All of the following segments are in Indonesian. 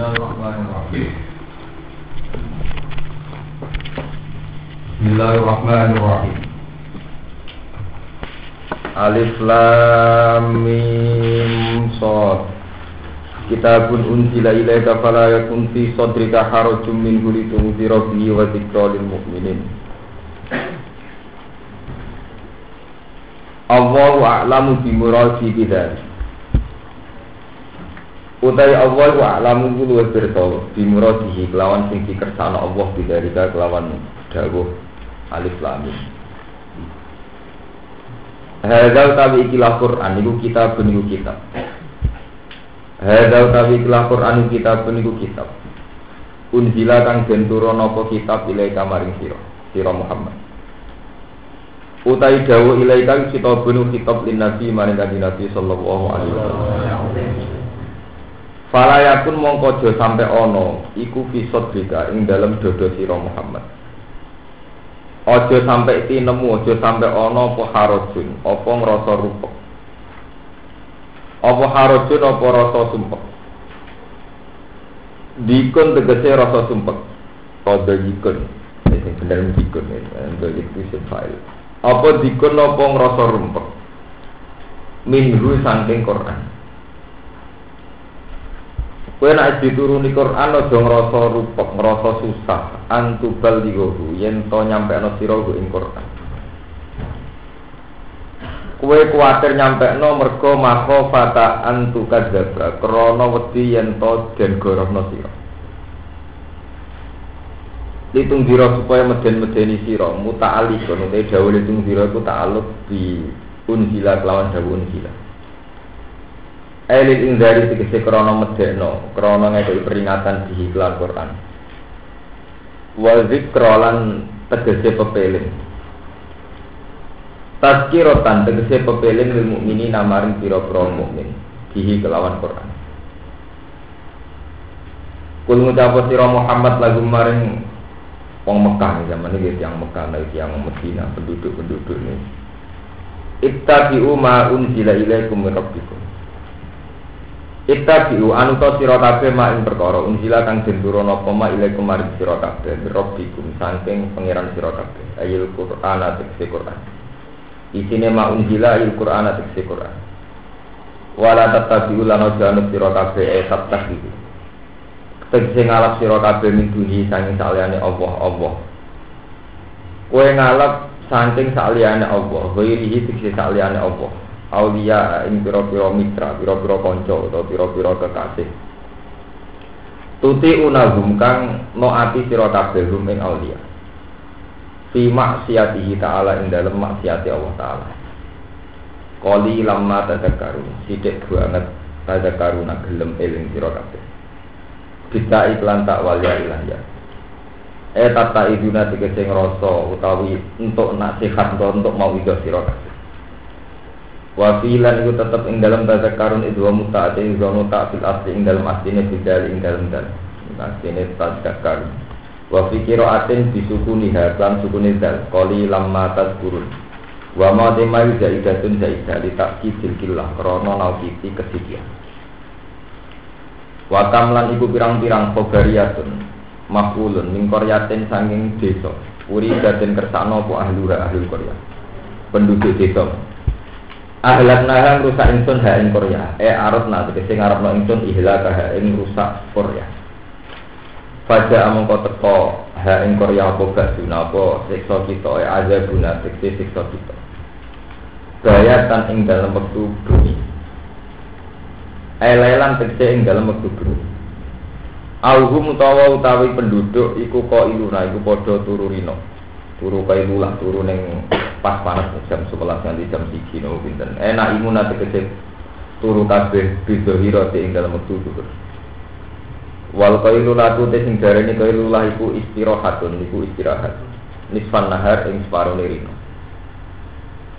Bismillahirrahmanirrahim. Alif Lam Mim Shad. Kitabun unzila ilaika fala yakun fi sadrika harajun minhu litunzira bihi wa dzikra lil mu'minin. Allahu a'lamu bi muradi bidzalik. Utai Allah wa a'lamu ku luwih pirsa bi muradihi kelawan sing dikersakno Allah bidzalika kelawan dawuh alif lam mim. Hadza utawi ikilah Quran iku kitab niku kitab. Hadza utawi ikilah Quran iku kitab niku kitab. Unzila kang den turun apa kitab ilaika maring sira, sira Muhammad. Utai dawuh ilaika kitabun kitab lin nabi maring kanjeng Nabi sallallahu alaihi wasallam. Fala yakun mongko aja sampe ana iku fisot bika ing dalam dodo sira Muhammad. Aja sampe tinemu, aja sampe ana apa harajun, apa ngrasa rupek. Apa harajun apa rasa sumpek. Dikun tegese rasa sumpek. Kada dikun. Sing bener dikun file. Apa dikun apa ngrasa rumpek. Minhu saking Quran. Kowe nek dituruni Quran aja ngrasa rupek, ngrasa susah, antubal digohu yen to nyampe ana sira ing Quran. Kowe kuwatir nyampe no mergo mako fata antu kadzabra krana wedi yen to den gorohno sira. Litung dira supaya meden-medeni sira muta'alliq kono te dawuh litung dira iku ta'alluq di unzila kelawan dawuh unzila. Elil indari tegese krono medekno, krono ngekei peringatan di iklan Quran. Wa zikrolan tegese pepeling. Tazkirotan tegese pepeling lil mukmini namaring pira-pira mukmin dihi kelawan Quran. Kul ngucap sira Muhammad lagu maring wong Mekah zaman ini yang Mekah lagi yang Medina penduduk-penduduk ini. Ittabi'u ma unzila ilaikum min rabbikum. Ittabi'u anu to sira kabeh mak ing perkara. Unzila kang den turuna apa mak ilaikum maring sira kabeh. Rabbikum saking pangeran sira kabeh. Ayil Qur'an tekse Qur'an. Isine mak unzila ayil Qur'an tekse Qur'an. Wala tattabi'u lan aja anu sira kabeh e tattabi'u tegese ngalap sira kabeh miduni saking saliyane Allah Allah. Kowe ngalap saking saliyane Allah. Ghairihi tegese saliyane Allah aulia ing pira-pira mitra, pira-pira kanca utawa pira-pira kekasih. Tuti unahum kang noati sira kabeh hum ing aulia. Fi maksiatihi ta'ala ing dalem maksiati Allah taala. Kali lama tadakaru, sidik banget tadakaru nak gelem eling sira kabeh. Kita iklan tak walia ilah ya. Eh tata iduna tegese ngrasa utawi untuk nasihat untuk mau ido sira kabeh. Wafilan itu tetap ing dalam bahasa karun itu wa muta ate wa muta fil asli ing dalam asline bidal ing dalam dal. Asline tajak karun. Wa fi qiraatin disukuni ha lan sukuni dal qali lamma tadkurun. Wa ma temai zaidatun zaidah li takkidil killah krana naukiti kesidian. Wa kamlan iku pirang-pirang khobariyatun mafulun min qaryatin sanging desa. Uri daden kersakno apa ahlura ahli Korea. Penduduk desa Ahlat nahan rusak ingsun ha ing Korea. Eh arut na tegese ngarepno ingsun ihlak ha ing rusak Korea. Pada among kau teko ha ing Korea apa gak guna apa siksa kita eh aja guna tegese siksa kita. Bayatan ing dalam waktu bumi. Elailan tegese ing dalam waktu bumi. Auhum utawa utawi penduduk iku kok iluna iku padha turu. Turu kailulah turu ning pas panas jam 11 nanti jam 1 no pinten? Enak imun nanti kecil. Turu kabeh bisa hiro ing dalam waktu itu wal kailu latu te sing darani kailu lah iku istirahatun iku istirahat. Nisfan nahar ing separo nirino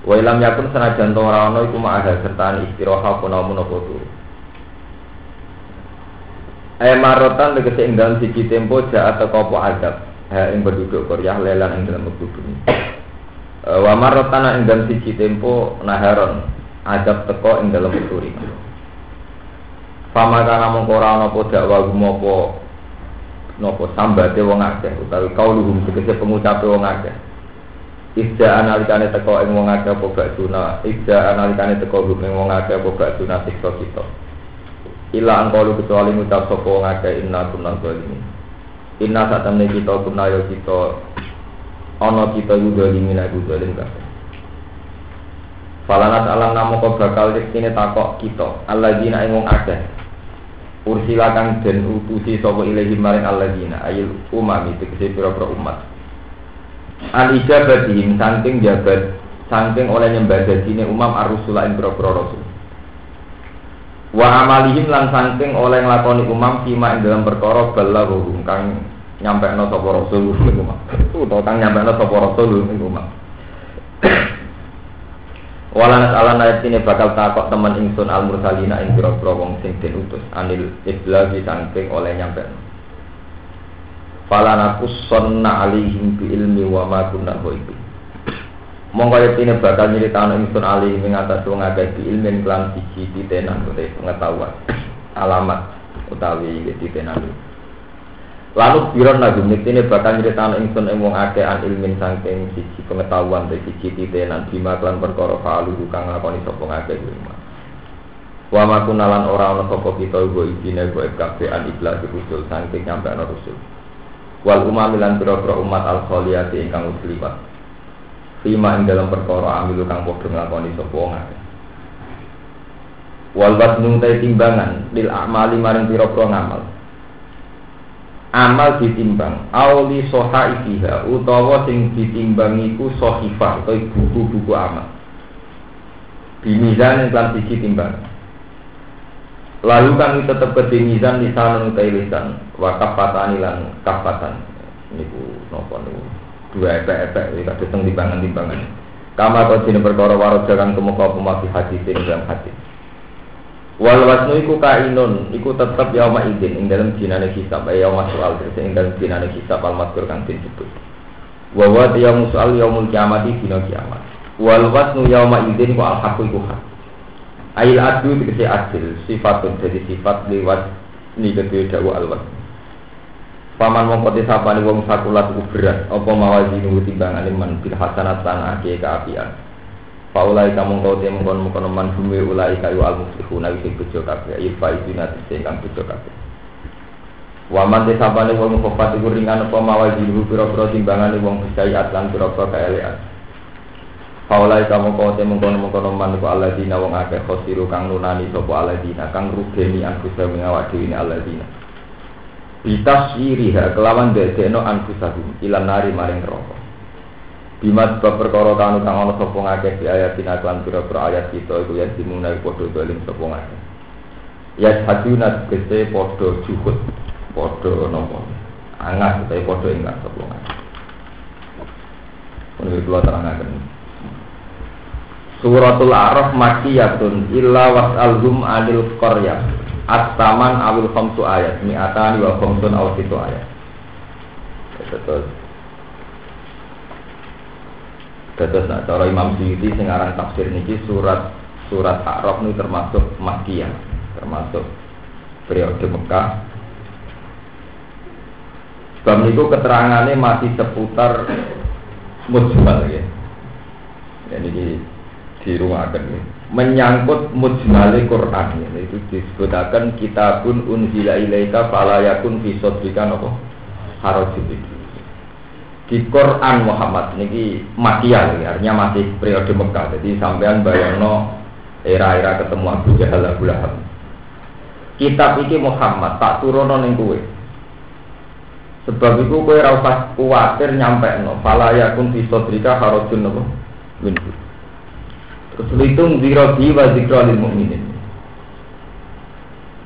wa ilam yakun to ora ana iku ma'ah serta istirahat apa namun apa turu. Marotan tegese ing dalam siji tempo ja atau kopo adab ha ing penduduk Korea lelan ing dalam bumi Eh, wa marotana dalam siji tempo naharon adab teko ing dalam uturi Fama kana mongko ora ana apa dakwa gumopo napa sambate wong akeh utawi kauluhum tegese pengucape wong akeh. Ija analikane teko ing wong akeh apa gak guna Ija analikane teko ing wong akeh apa gak guna siksa kita. Ila angkolu kecuali ngucap sapa wong akeh inna kunna zalimin Inna satamne kita kunna yo kita. Ana kita yudo limin aku zalim kabeh Falanat alam namo kau bakal rektine takok kita. Alladzina ing wong akeh. Ursila kang den utusi sapa ilahi maring alladzina. Ayil umami tegese pira-pira umat. Al ijabatihim saking jabat saking oleh nyembah dadine umam ar-rusula ing pira-pira rasul. Wa amalihim lan saking oleh nglakoni umam fima ing dalam perkara balaghum kang nyampekno sapa rasul ing umam. Utawa kang nyampekno sapa rasul ing umam. Walana ala ayat ini bakal takok teman ingsun al mursalina ing pira wong sing den utus anil iblagi saking oleh nyampe. Falana kusonna alaihim bi ilmi wa ma kunna ghaibi. Monggo ini bakal nyritano ingsun alih ing atas wong akeh bi ilmin kelan siji titenan utawa pengetahuan alamat utawi titenan. Lalu biron nagum ini bakal nyeritaan ingsun ing wong akeh an ilmin saking siji pengetahuan dari siji titenan bima klan perkara falu kang nglakoni sapa ngakeh kuwi Wa ma kunalan ora ana sapa kita ugo ibine go kabeh an ikhlas rusul saking nyampe rusul. Wal umam lan pira-pira umat al khaliyati ingkang wis liwat. Fima ing dalam perkara amilu kang padha nglakoni sapa wong akeh. Wal wasnu timbangan lil amali maring pira-pira ngamal. Amal ditimbang auli soha ikiha utawa sing ditimbang iku sohifah atau buku-buku amal. Bimizan yang telah sisi timbang. Lalu kami tetap ke mizan lisan utai lisan wa kafatan lan kafatan niku nopo niku dua epek-epek iki kadhe timbangan-timbangan kama kau sini perkara warok jangan kemuka hati sini dalam hati Wal wasnu iku kainun, iku tetep yauma idin ing dalam dinane hisab, ya yauma soal ing dalam dinane hisab al mazkur kang disebut. Wa wa yaum soal yaumul kiamat dina kiamat. Wal wasnu yauma idin ku al haqu iku hak. Ail adu dikese adil, sifatun jadi sifat liwat ni kedua dawa al wasnu. Paman mongko disapani wong sakulat ku berat apa mawazinu timbangane man bil hasanat lan akeh kaapian. Faulai kamu kau temu kon mukon man bumi ulai kayu al muflihuna wisi bejo kafe ayu faizina tise kang bejo kafe. Waman desa bani wong kofat iku ringan apa mawai dilu pira-pira timbangane wong bisa atlan pira-pira kaelean. Faulai kamu kau temu kon mukon man ku aladina wong akeh khosiru kang nunani sapa aladina kang rugeni anfusa mengawak dhewe aladina. Bitas iriha kelawan dedekno anfusahum ilan nari maring rokok. Bima sebab perkara kanu kang ana sapa ngakeh di ayat tina lan pira-pira ayat kita iku ya dimuna padha dolim sapa ngakeh. Ya haduna kese padha juhud, padha napa. Angat utawa padha ingat sapa ngakeh. Ini dua terangaken. Suratul Araf makiyatun illa was'alhum anil qaryah. At-taman awil khamsu ayat, mi'atani wa khamsun aw situ ayat. Terus Terus nak cara Imam Syuuti sing aran tafsir niki surat surat A'raf ini termasuk Makkiyah, termasuk periode Mekah. Sebab itu keterangannya masih seputar mujmal ya. Jadi di, di rumah kan ya. Menyangkut mujmali Quran. Ya. itu disebutkan kitabun unzila ilaika falayakun fi sodrika nopo? Harajul di Quran Muhammad ini Makiyah artinya masih periode Mekah. Jadi sampean bayangno era-era ketemu Abu Jahal Abu Lahab. Kitab ini Muhammad tak turun ning kowe. Sebab itu kowe ora usah kuwatir nyampe no fala yakun fi sadrika harajun nopo? Min terus zero wa zikra lil mukminin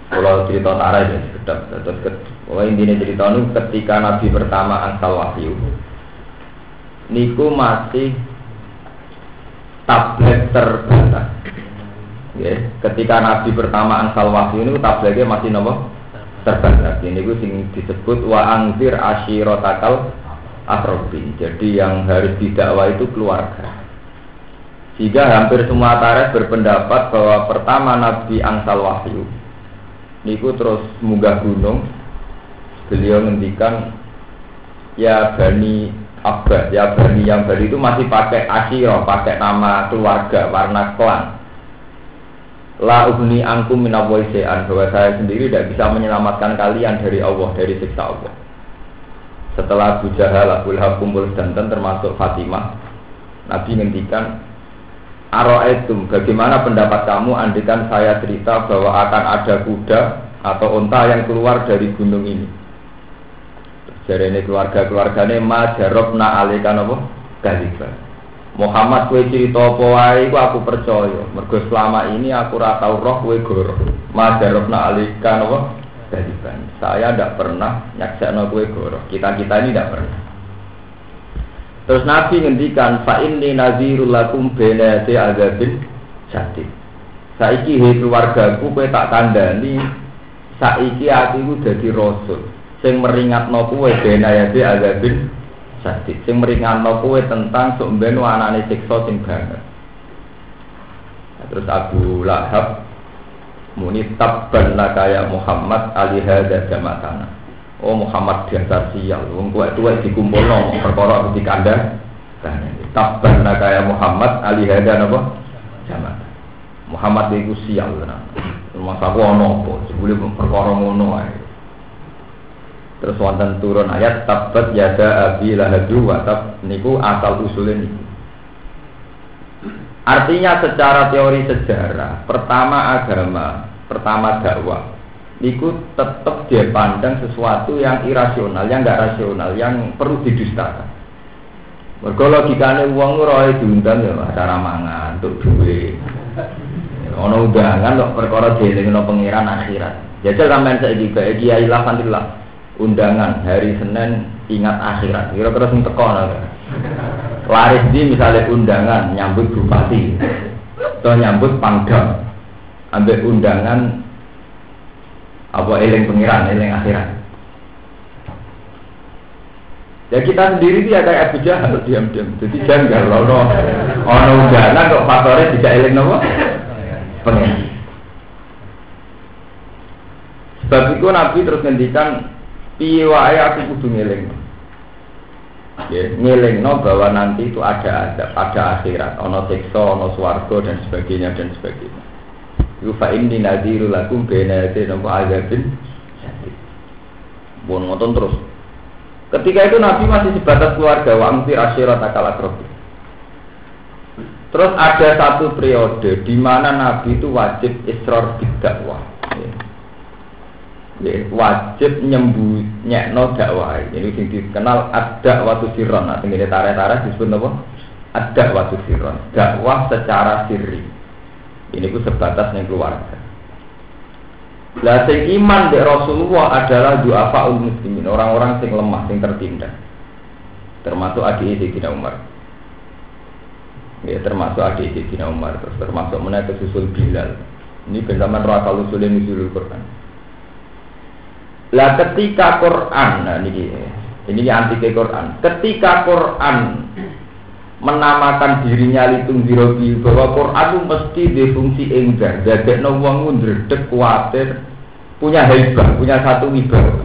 kalau cerita tarah ya sedap terus Wah intinya cerita ini ketika Nabi pertama angsal wahyu niku masih tablet terbatas. Ya, ketika Nabi pertama angsal wahyu ini tabletnya masih nopo terbatas. Ini sing disebut wa angzir ashirotakal akrobin. Jadi yang harus didakwa itu keluarga. Sehingga hampir semua tarikh berpendapat bahwa pertama Nabi angsal wahyu niku terus munggah gunung. Beliau ngendikan ya Bani Abbas, ya Bani yang Bani itu masih pakai asyirah, pakai nama keluarga, warna klan. La ugni angkum minawoisean bahwa saya sendiri tidak bisa menyelamatkan kalian dari Allah, dari siksa Allah. Setelah Abu Jahal, kumpul danten termasuk Fatimah, Nabi ngendikan Aro'etum, bagaimana pendapat kamu andikan saya cerita bahwa akan ada kuda atau unta yang keluar dari gunung ini? Jadi ini keluarga-keluarganya ma jarobna alikan apa? Kaliba. Muhammad kue cerita apa aku percaya. Mergo selama ini aku ora tau roh kue goro. Ma jarobna alikan apa? Kaliba. Saya tidak pernah nyaksakno kue goro. Kita-kita ini tidak pernah. Terus Nabi ngendikan fa inni nazirul lakum bena azabin jadid. Saiki he keluargaku kowe tak kandhani saiki aku dadi rasul. Sing meringatno kowe benayati azabin sadid sing meringatno kowe tentang sok ben anane siksa sing banget. Terus Abu Lahab muni tabban kaya Muhammad ali hadza jamatana oh Muhammad dasar sial wong kowe tuwa dikumpulno perkara di kandang tabban kaya Muhammad ali hadza napa? Jamat Muhammad iku sial tenan masa ono apa? Sebule perkara ngono ae. Terus wonten turun ayat tabat yada abi lahadu watab niku asal usulnya niku. Artinya secara teori sejarah, pertama agama, pertama dakwah, niku tetap dia pandang sesuatu yang irasional, yang enggak rasional, yang perlu didustakan. Mergo logikane wong ora diundang ya acara mangan untuk duit. Ono undangan kok perkara dielingno pangeran akhirat. Jajal sampean saiki kayak kiai lah undangan hari Senin ingat akhirat kira-kira sing teko laris di misalnya undangan nyambut bupati atau nyambut pangdam ambil undangan apa eling pengiran eling akhirat. Ya kita sendiri dia kayak Abu Jahal diam-diam. Jadi janggal loh ono undangan kok faktornya tidak eling nopo pengiran sebab itu Nabi terus ngendikan piye aku kudu ngeling? Ya, ngeling no bahwa nanti itu ada ada pada akhirat. Ono siksa ono swarga dan sebagainya dan sebagainya itu fa inni nadiru lakum bena yati nopo azabin bon ngotot terus. Ketika itu Nabi masih sebatas keluarga wa amtir asyirat akal Terus ada satu periode di mana Nabi itu wajib israr bidakwah. Ya wajib nyembunyikan dakwah. Ini sing dikenal ada waktu sirron nah ini tarik-tarik disebut apa? Ada waktu sirron dakwah secara sirri ini ku sebatas yang keluarga. Lah sing iman di Rasulullah adalah doa faul muslimin orang-orang sing lemah sing tertindak termasuk adik Sayyidina Umar. Ya termasuk adik Sayyidina Umar terus termasuk menaik susul Bilal. Ini bersama rasa usulin usulul Quran. Lah ketika Quran, nah ini ini anti Quran. Ketika Quran menamakan dirinya litung dirobi bahwa Quran itu mesti difungsi enggar, jadi no wong ndredeg kuatir, punya hebat, punya satu wibawa.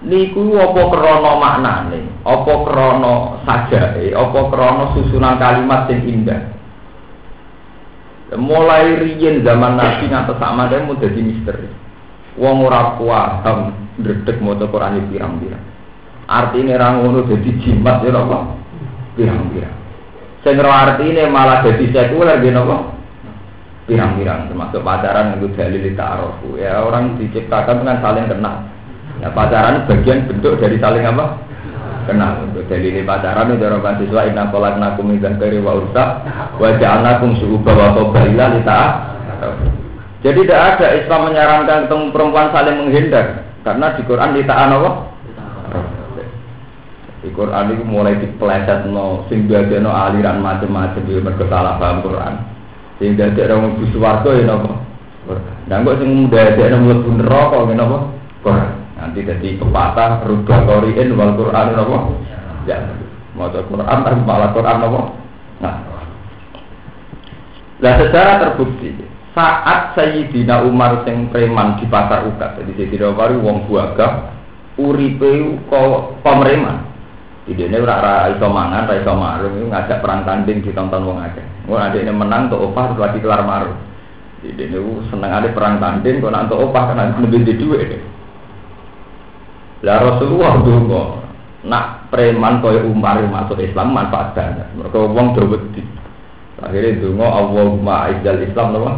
Niku apa krana maknane, apa krana sajae, apa krana susunan kalimat yang indah. Mulai riyen zaman Nabi ngantos dia mau jadi misteri. Wong ora paham ndredeg maca Quran pirang-pirang. Artine ra ngono dadi jimat ya apa? Pirang-pirang. Sing artine malah dadi sekuler nggih napa? Pirang-pirang termasuk pacaran yang dalil ta'arufu. Ya orang diciptakan dengan saling kenal. Ya pacaran bagian bentuk dari saling apa? kenal untuk dalil pacaran itu orang mahasiswa inna kolak nakum min kiri wa ursa wa ja'alnakum su'uba wa qabaila lita jadi tidak ada Islam menyarankan ketemu perempuan saling menghindar karena di Quran kita apa? Di Quran itu mulai dipeleset no, sing no aliran macam-macam di berkesalah paham Quran. Sing orang mlebu swarga ya napa? Dan kok sing dadekno mlebu neraka ya napa? Quran. Nanti jadi pepatah rubah qori'in wal Quran apa? Ya. Maca Quran tapi malah Quran apa? Nah. Nah secara terbukti saat Sayyidina Umar sing preman di pasar ukat jadi Sayyidina Umar wong buaga uripe kok pemereman ini ora ora iso mangan, ora iso marung, ngajak perang tanding ditonton wong akeh. Wong adik ini menang tuh opah terus lagi kelar marung. Jadi ini seneng ada perang tanding, kok nanti opah kan lebih di deh. Lah Rasulullah dulu nak preman kaya Umar masuk Islam manfaat banget. Mereka wong do wedi. Akhirnya donga Allahumma izzal Islam napa?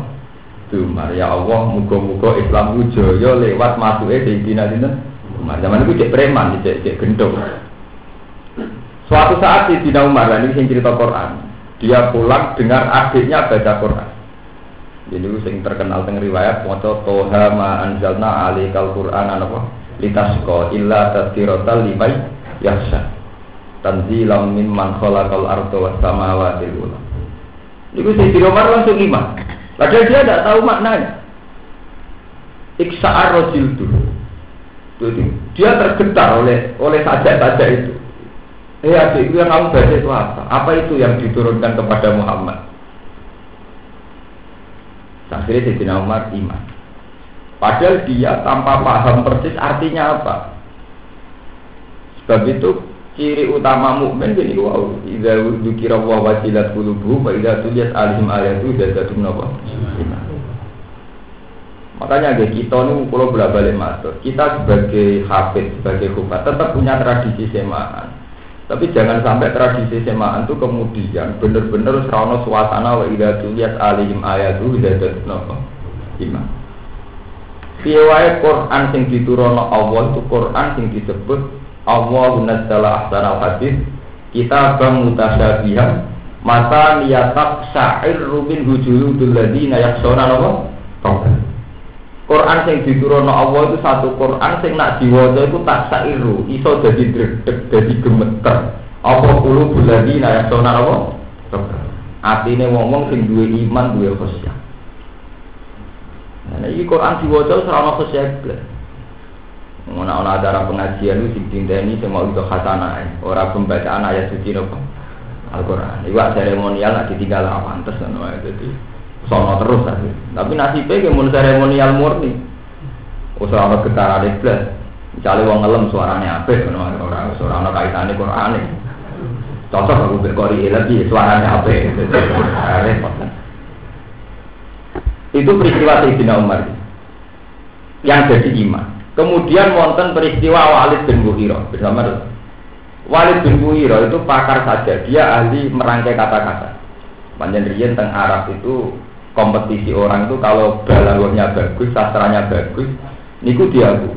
Umar ya Allah muga-muga Islam ku jaya lewat masuke Sayyidina Umar. Zaman itu cek preman, cek cek gendong. Suatu saat di Dina Umar, ini yang cerita Quran, dia pulang dengar adiknya baca Quran. Jadi sing terkenal teng riwayat maca toha ma anzalna alikal Quran apa litasqa illa tadhkiratal limay yahsa. Tanzilam mimman khalaqal arda was samawati wal Itu sing Umar langsung iman. Padahal dia tidak tahu maknanya. Iksa'ar rojil itu. Dia tergetar oleh oleh saja-saja itu. Eh adik, yang kamu baca itu apa? Apa itu yang diturunkan kepada Muhammad? Akhirnya Sayyidina Umar iman. Padahal dia tanpa paham persis artinya apa. Sebab itu ciri utama mukmin jadi wow. Idza dzukira wa wajilat qulubuhum wa idza tuliyat alaihim ayatu zadatum napa? Makanya ada kita ini kalau bolak balik masuk, kita sebagai hafid, sebagai kufat tetap punya tradisi semaan tapi jangan sampai tradisi semaan itu kemudian benar-benar serono suasana wa idza tuliyat alihim ayatu zadat napa iman. Piye Quran sing diturunno Allah itu Quran sing disebut Allah nazzala ahsanal hadis kita bang mutasyabihan mata niyatak sa'ir rubin hujuludul ladina yaksona napa Quran sing diturunno Allah itu satu Quran sing nak diwaca itu tak sairu, iso jadi dredeg, jadi gemeter. Apa kulo buladi nak sona apa? Atine wong-wong sing duwe iman, duwe khusyuk. Nah, ini Quran diwaca selama khusyuk. Ngono ana acara pengajian itu sing dinteni sing mau itu khasanah, ora pembacaan ayat suci napa? Al-Qur'an. Iwak seremonial nak ditinggal awantes ngono ae dadi sono terus tapi tapi nasibnya kayak mun seremonial murni. Usah ada getaran iblis misalnya wong ngelem suaranya apa orang orang suara anak kaitannya Quran cocok aku berkori lagi suaranya repot itu peristiwa Sayyidina Umar. Yang jadi iman. Kemudian wonten peristiwa Walid bin Muhiro bersama Walid bin Muhiro itu pakar saja. Dia ahli merangkai kata-kata. Panjang Rian teng Arab itu kompetisi orang itu kalau balagonya bagus, sastranya bagus, niku dia bu.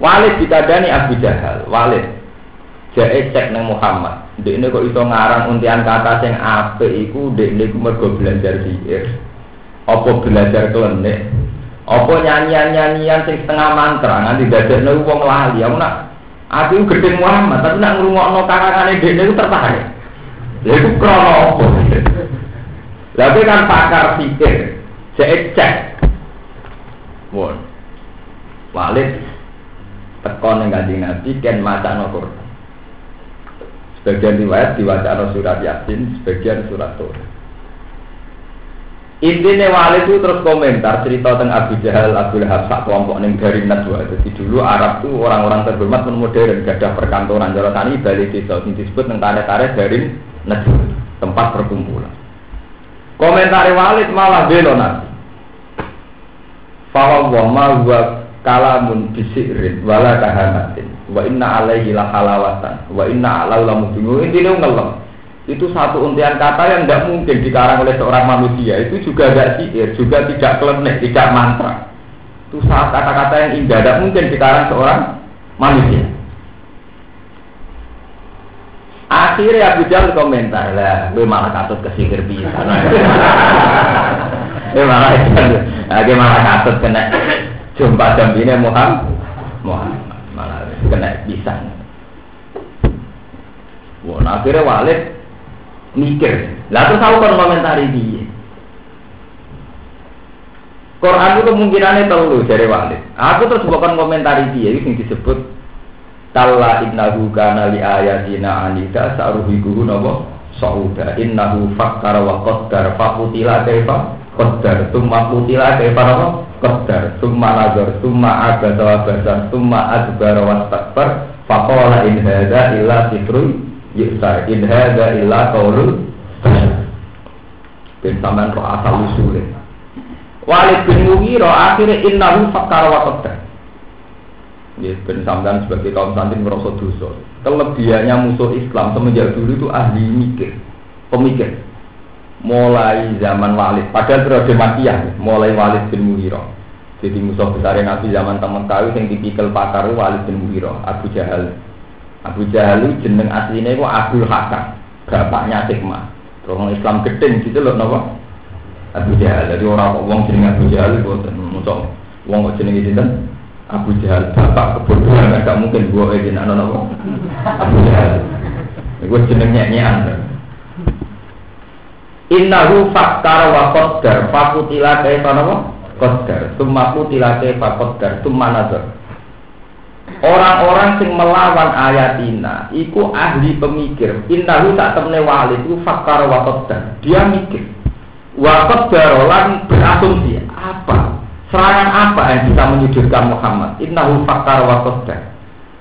Walid dikadani Abu Jahal, Walid jahit cek neng Muhammad. Dek ini kok iso ngarang untian kata sing ape iku dek ini mergo belajar sihir. Apa belajar klenik? Apa nyanyian-nyanyian sing setengah mantra nganti dadekno wong lali. Aku nak aku gede Muhammad, tapi nak ngrungokno karangane dek niku tertarik. Lha iku apa? Tapi kan pakar pikir, saya cek. Won. Walid tekon yang ganti nabi kan maca nokur. Sebagian riwayat diwaca surat Yasin, sebagian surat Tur. Intinya Walid itu terus komentar cerita tentang Abu Jahal, Abu Lahab, sak kelompok neng dari Najwa. Jadi dulu Arab tuh orang-orang terhormat pun modern, gak ada perkantoran. Jalan tani balik desa, disebut tentang tarik-tarik dari Najwa, tempat perkumpulan. Komentar Walid malah belo nanti. Fawa ma huwa kalamun bisirin wala kahanatin. Wa inna alaihi la halawatan wa inna alau la mudungu intinya ngelem. Itu satu untian kata yang tidak mungkin dikarang oleh seorang manusia. Itu juga tidak sihir juga tidak klenik tidak mantra. Itu saat kata-kata yang indah tidak mungkin dikarang seorang manusia Akhirnya Abu Jahal komentar lah, gue malah katut ke sihir bisa. Gue malah gue malah katut kena jumpa jam ini Muhammad, Muhammad malah kena bisa. Wah, nah, akhirnya Walid mikir, lah tuh tahu kan komentari dia. Quran itu kemungkinannya terlalu dari Walid. Aku terus bukan komentari dia, itu yang disebut Kalla innahu kana li ayatina anida sa'ruhikuhu napa sa'uda. Innahu fakkara wa qaddar. Faqutila kaifa? Qadar Summa kutila kaifa apa? Qadar Summa nazar. Summa abada wa basar Summa adbara wa stakbar. Faqala in hadha illa sikrun yusar In hadha illa qawlul Ben sampean roh asal usulnya. Walid bin Mughirah akhirnya innahu fakar wa qadar Ya, ben sampean sebagai kaum santri merasa dosa. Kelebihannya musuh Islam semenjak dulu itu ahli mikir, pemikir. Mulai zaman Walid. Padahal periode Makiyah mulai Walid bin Mughirah. Jadi musuh besar Nabi zaman teman tahu yang tipikal pakar Walid bin Mughirah Abu Jahal. Abu Jahal jeneng aslinya itu Abdul Hakam bapaknya Hikmah. Terus Islam gedeng gitu loh nopo Abu Jahal. Jadi orang uang jeneng Abu Jahal itu musuh uang kok jeneng itu Abu Jahal bapak kebodohan agak mungkin gua ini anak nopo Abu Jahal gue jenengnya nyanyi Innahu fakkar wa qaddar fakutila kaifa napa? Qaddar. Summa kutila kaifa qaddar. Summa nazar. Orang-orang sing melawan ayatina iku ahli pemikir. Innahu tak temne wali iku fakkar wa qaddar. Dia mikir. Wa qaddar lan berasumsi apa? Serangan apa yang bisa menyudutkan Muhammad? Innahu fakkar wa qaddar.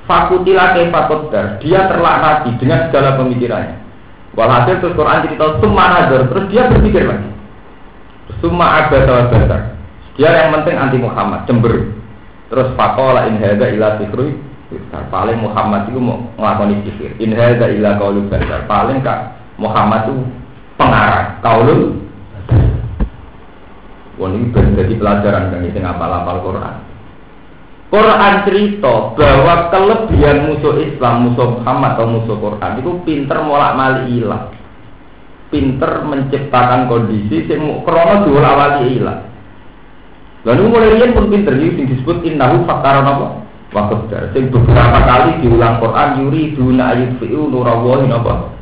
Fakutila kaifa qaddar. Dia terlaknati dengan segala pemikirannya. Walhasil terus Quran cerita summa nazar, terus dia berpikir lagi. Summa abada wa Dia yang penting anti Muhammad, cember. Terus fakola in ila sikru paling Muhammad itu mau ngelakoni sihir. In ila qaulu basar. Paling kak Muhammad itu pengarang kaulul Wah ini jadi pelajaran kan ini ngapal-apal Quran. Quran cerita bahwa kelebihan musuh Islam, musuh Muhammad atau musuh Quran itu pinter molak mali hilang, pinter menciptakan kondisi sing krono dua awali hilang. Lalu mulai rian pun pinter ini disebut innahu fakaran apa? Waktu sing beberapa kali diulang Quran yuri duna ayat fiu nurawahi apa?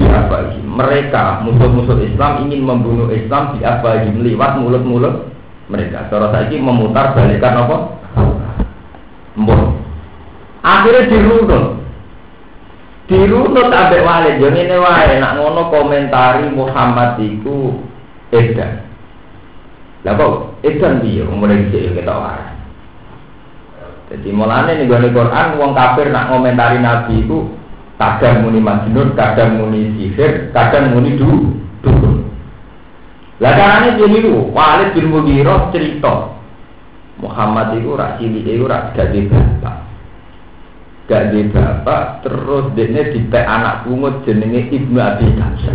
Biafahi. Mereka musuh-musuh Islam ingin membunuh Islam biafahi lewat mulut-mulut mereka. Cara saya memutar balikan apa? Mbon. Akhirnya dirunut. Dirunut ambek Walid. Yang ini wae nak ngono komentari Muhammad iku edan. Lah kok edan piye mulai dhisik kita wae. Jadi mulane nih Quran wong kafir nak komentari Nabi itu kadang muni majnun, kadang muni sihir, kadang muni du dukun. Lah carane piye niku? Walid bin Mughirah cerita Muhammad itu rak cilik itu rak gak bapak. Gak bapak terus dene dipek anak pungut jenenge Ibnu Abi Kamsa.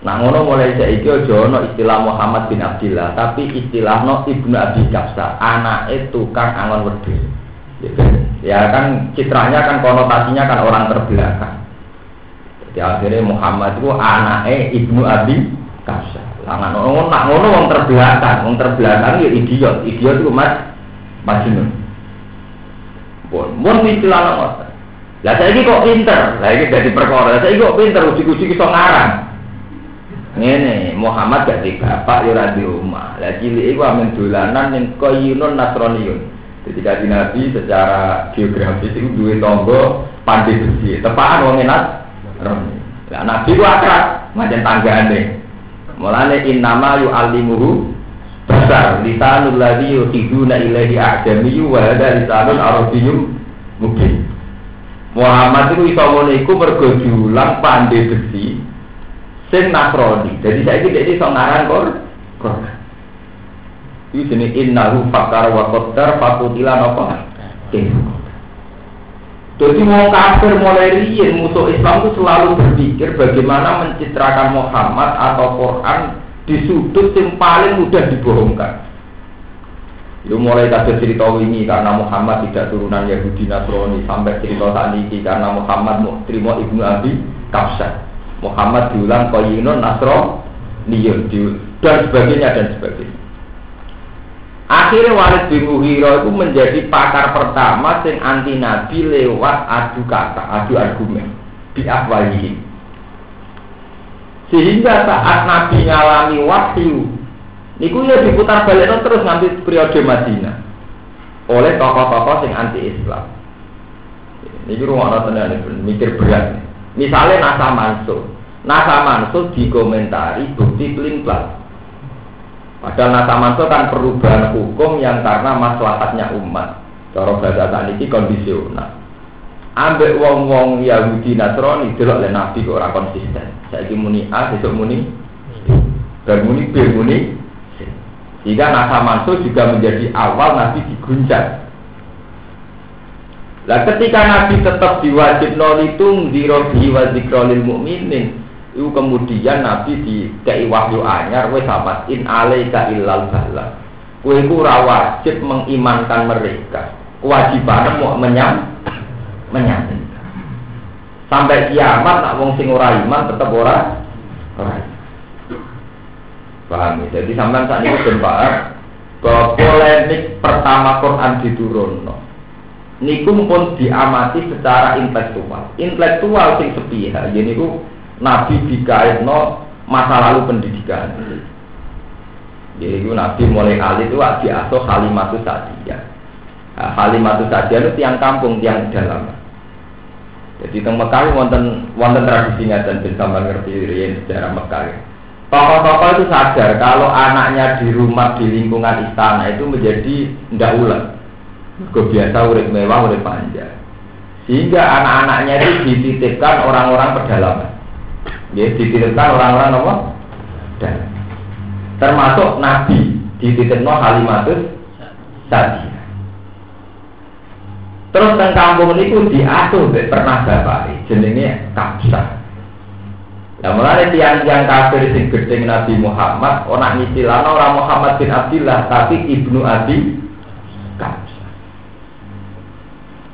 Nah ngono mulai saiki aja ana istilah Muhammad bin Abdillah, tapi istilahno Ibnu Abi Kamsa, anak itu kan angon wedhus. Ya kan, ya kan citranya kan konotasinya kan orang terbelakang. Jadi akhirnya Muhammad itu anaknya Ibnu Abi Kamsa. Lah ngono nak ngono wong terbelakang, wong terbelakang ya idiot. Idiot itu mas majnun. Pun mun istilah ngoten. Lah saiki kok pinter. Lah iki dadi perkara. Saiki kok pinter uji-uji iso ngarang. Ngene, Muhammad gak di bapak ya di omah. Lah cilik iku amen dolanan ning Qayyunun Nasraniyun. Jadi kaji Nabi secara geografis itu dua tonggo pandai besi. Tepaan wong enak. Lah Nabi ku akrab, macam tanggane. Mulane innama yu'allimuhu basar lisanul ladzi yuhiduna ilaihi a'jamiyyu wa hadha lisanul arabiyyun mungkin. Muhammad itu iso ngono iku mergo diulang pandai besi sing nasrani. Jadi saiki dhek iso ngaran kor Quran. Iki jenenge innahu fakar wa qaddar fakutila napa? Jadi mau kafir mulai riyen musuh Islam itu selalu berpikir bagaimana mencitrakan Muhammad atau Quran di sudut yang paling mudah dibohongkan. Itu mulai kasus cerita ini karena Muhammad tidak turunan Yahudi Nasrani sampai cerita saat ini karena Muhammad terima ibnu Abi Kapsah. Muhammad diulang Koyinun Nasrani dan sebagainya dan sebagainya. Akhirnya Walid bin Mughirah itu menjadi pakar pertama sing anti Nabi lewat adu kata, adu argumen di ahwalihi. Sehingga saat Nabi ngalami wahyu, niku ya diputar balik terus ngambil periode Madinah oleh tokoh-tokoh sing anti Islam. Ini rumah tenan mikir berat. Misalnya Nasa Mansur, Nasa Mansur dikomentari bukti pelin Padahal nasa manso kan perubahan hukum yang karena maslahatnya umat. Cara bahasa saat ini kondisional. Ambek wong-wong Yahudi Nasrani delok le Nabi kok ora konsisten. Saiki muni A, besok muni dan muni B, muni Jika nasa manso juga menjadi awal Nabi diguncang. Lah ketika Nabi tetap diwajib nolitung di robi wa zikrolil mukminin, itu kemudian Nabi di kei wahyu anyar wes sahabat in alaika illal bala. Kue ku wajib mengimankan mereka. Kewajiban mau menyam menyam. Sampai kiamat nak wong sing ora iman tetap ora ora. Paham ya? Jadi sampai saat ini ben bahwa polemik pertama Quran diturunno niku pun diamati secara intelektual. Intelektual sing sepihak, jadi niku Nabi dikaitno masa lalu pendidikan. Jadi Nabi mulai kali itu diasuh halimatu saja. Nah, halimatu saja itu tiang kampung, tiang dalam. Jadi teng Mekah wonten wonten tradisinya dan bisa mengerti riyen sejarah Mekah. Tokoh-tokoh itu sadar kalau anaknya di rumah di lingkungan istana itu menjadi ndak ulet biasa urip mewah, urip panjang. Sehingga anak-anaknya itu dititipkan orang-orang pedalaman. Ya, dititipkan orang-orang apa? Dan termasuk Nabi dititipno Halimatus Sadi. Terus teng kampung itu diasuh pernah bapak jenenge Kapsa. Nah, mulai tiang-tiang kafir sing gedeng Nabi Muhammad, orang istilahnya orang Muhammad bin Abdullah, tapi ibnu Abi Kapsa.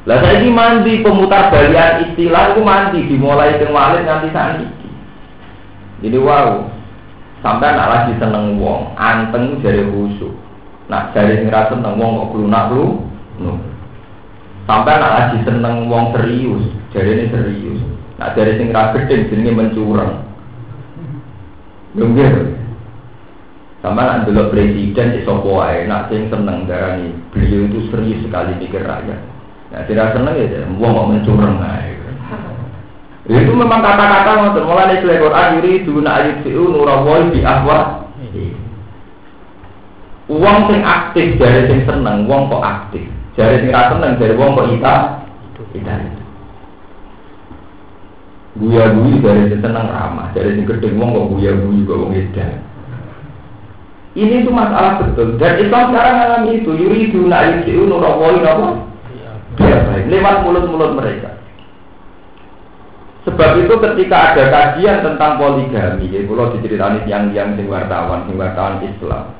Lah saya ini mandi pemutar balian istilah itu mandi dimulai ke walid nanti saat. Jadi wow, sampai nak lagi seneng wong, anteng dari khusyuk. Nak dari sing seneng wong kok nak lu, Sampai nak lagi seneng wong serius, jadi ini serius. Nak dari sing gedeng jenenge mencurang. Lungguh. Sampai nak dulu presiden di sopo nak sing seneng darani beliau itu serius sekali mikir rakyat. Nah, tidak senang ya, wong mau mencurang Itu memang kata-kata untuk mulai dari Quran yuri duna ayat siu nurawoi bi ahwa. Uang sing aktif dari sing seneng, uang kok aktif. Dari sing rasa seneng, dari uang kok ita, ita. Guya guyu dari sing seneng ramah, dari sing gede uang kok guya guyu kok uang ita. Ini itu masalah betul. Dan Islam sekarang mengalami itu. Yuri duna ayat siu nurawoi apa? baik lewat mulut-mulut mereka. Sebab itu ketika ada kajian tentang poligami, ya kalau diceritani yang yang sing wartawan, sing wartawan Islam.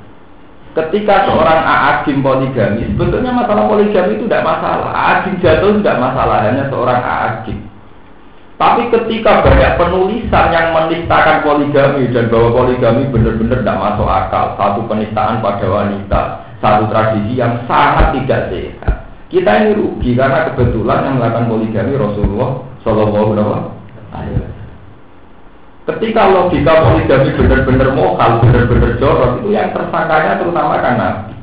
Ketika seorang aagim poligami, sebetulnya masalah poligami itu tidak masalah. Aagim jatuh tidak masalah, hanya seorang aagim. Tapi ketika banyak penulisan yang menistakan poligami dan bahwa poligami benar-benar tidak masuk akal, satu penistaan pada wanita, satu tradisi yang sangat tidak sehat. Kita ini rugi karena kebetulan yang melakukan poligami Rasulullah Shallallahu Alaihi. Ketika logika poligami benar-benar mokal, benar-benar jorok itu yang tersangkanya terutama Nabi.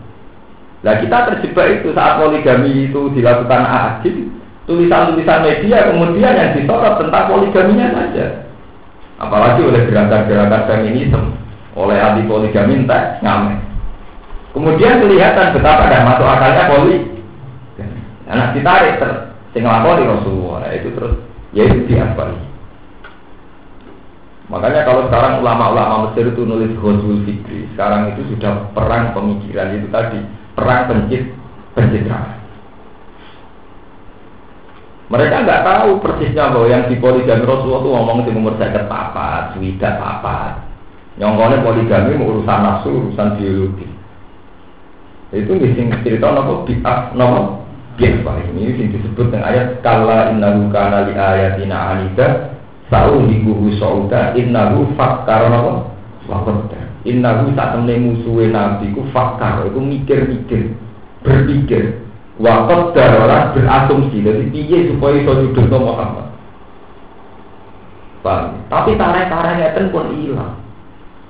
Nah kita terjebak itu saat poligami itu dilakukan adil, tulisan-tulisan media kemudian yang disorot tentang poligaminya saja. Apalagi oleh gerakan-gerakan feminisme, oleh anti poligami entah ngamen. Kemudian kelihatan betapa ada masuk akalnya poligami Anak ditarik ter, sing di Rasulullah nah, itu terus ya itu diakbari. Makanya kalau sekarang ulama-ulama Mesir itu nulis Ghazul Fikri, sekarang itu sudah perang pemikiran itu tadi, perang pencit pencitraan. Mereka nggak tahu persisnya bahwa yang di poligami Rasulullah itu ngomong di umur saya papat, sudah papat. Nyongkone poligami urusan nafsu, urusan biologi. Itu sing cerita nopo biak nopo Pak. Ini yang disebut dengan ayat kala innahu kana li ayatina anida sa'u liguhu sa'uda innahu fakkar apa? Wakoda innahu saat temne musuhe nabi ku fakkar. Itu mikir-mikir berpikir. Wakoda orang berasumsi. Jadi piye supaya iso nyudur Muhammad? Paham? Tapi tarik-tariknya itu pun hilang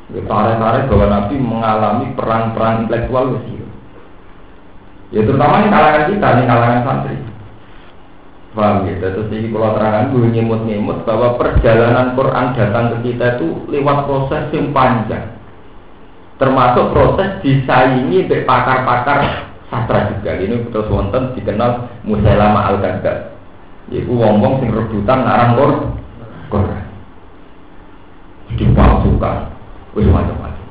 Tarik-tarik bahwa Nabi mengalami perang-perang intelektual itu Ya terutama di kalangan kita, di kalangan santri. Paham ya? Terus ini kalau terangan gue nyemut-nyemut bahwa perjalanan Quran datang ke kita itu lewat proses yang panjang. Termasuk proses disaingi oleh pakar-pakar sastra juga. Ini terus wonten dikenal Musailama al-Kadzab. Yaitu wong-wong sing rebutan ngarang Quran. Dipalsukan. Wis macam-macam.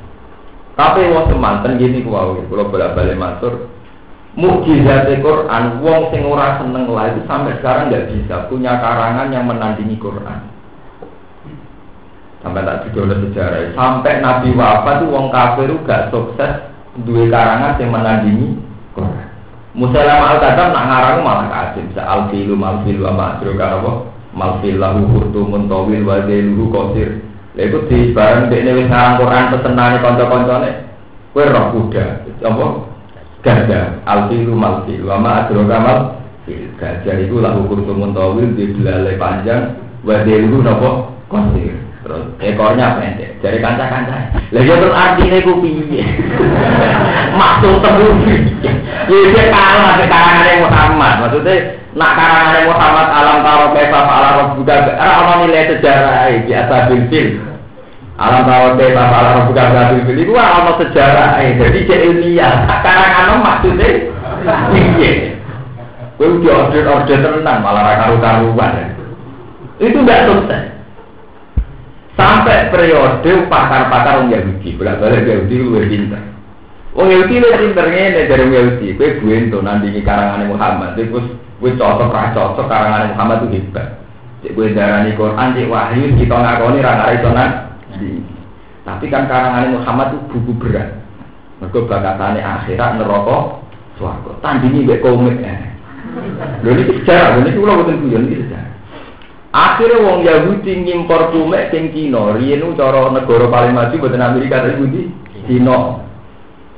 Tapi wong semanten gini kuwi kalau bolak-balik matur mukjizat Quran wong sing ora seneng lah itu sampai sekarang nggak bisa punya karangan yang menandingi Quran. Sampai tak didol sejarah. Sampai Nabi wafat itu wong kafir gak sukses dua karangan yang menandingi Quran. Musailama al kadam nak ngarang malah bisa al filu mal filu ama kan apa mal filahu hurtumun tawil wa zailuhu qasir lha itu di bareng dekne wis ngarang Quran pesenane kanca-kancane. Kowe roh kuda. Apa gajah alfilu malfilu wama adroga mal fil gajah itu lahu kurtumun tawil di belalai panjang wadilu nopo kosir. Terus ekornya pendek dari kanca-kanca lagi terus artinya itu piye? Maksud terus. Dia kalah ke karangan Muhammad. Maksudnya nak karangan Muhammad alam taro kaifa ala rabbuka ora nilai sejarah biasa bil fil Alam deh bapak alam buka gaduh beli gua alam sejarah jadi cek ilmiah. Sekarang alam maksudnya iya. Gue udah order order tenang malah karu karuan. Itu tidak selesai. Sampai periode pakar-pakar orang Yahudi, bolak balik Yahudi lu pintar. Orang Yahudi lu pinternya ini dari Yahudi. Gue gue itu nanti karangan Muhammad. Terus gue cocok cocok karangan Muhammad itu hebat. Cek gue darah Quran, cek wahyu kita ngakoni rangka tapi kan karangan Muhammad itu buku berat. Mereka bakatane akhirat neraka swarga. Tandingi mbek komik eh. Lho ini sejarah, ini kula boten guyon iki sejarah. Akhirnya wong Yahudi ngimpor kumek king Cina. Riyen cara negara paling maju boten Amerika tapi Yahudi Cina.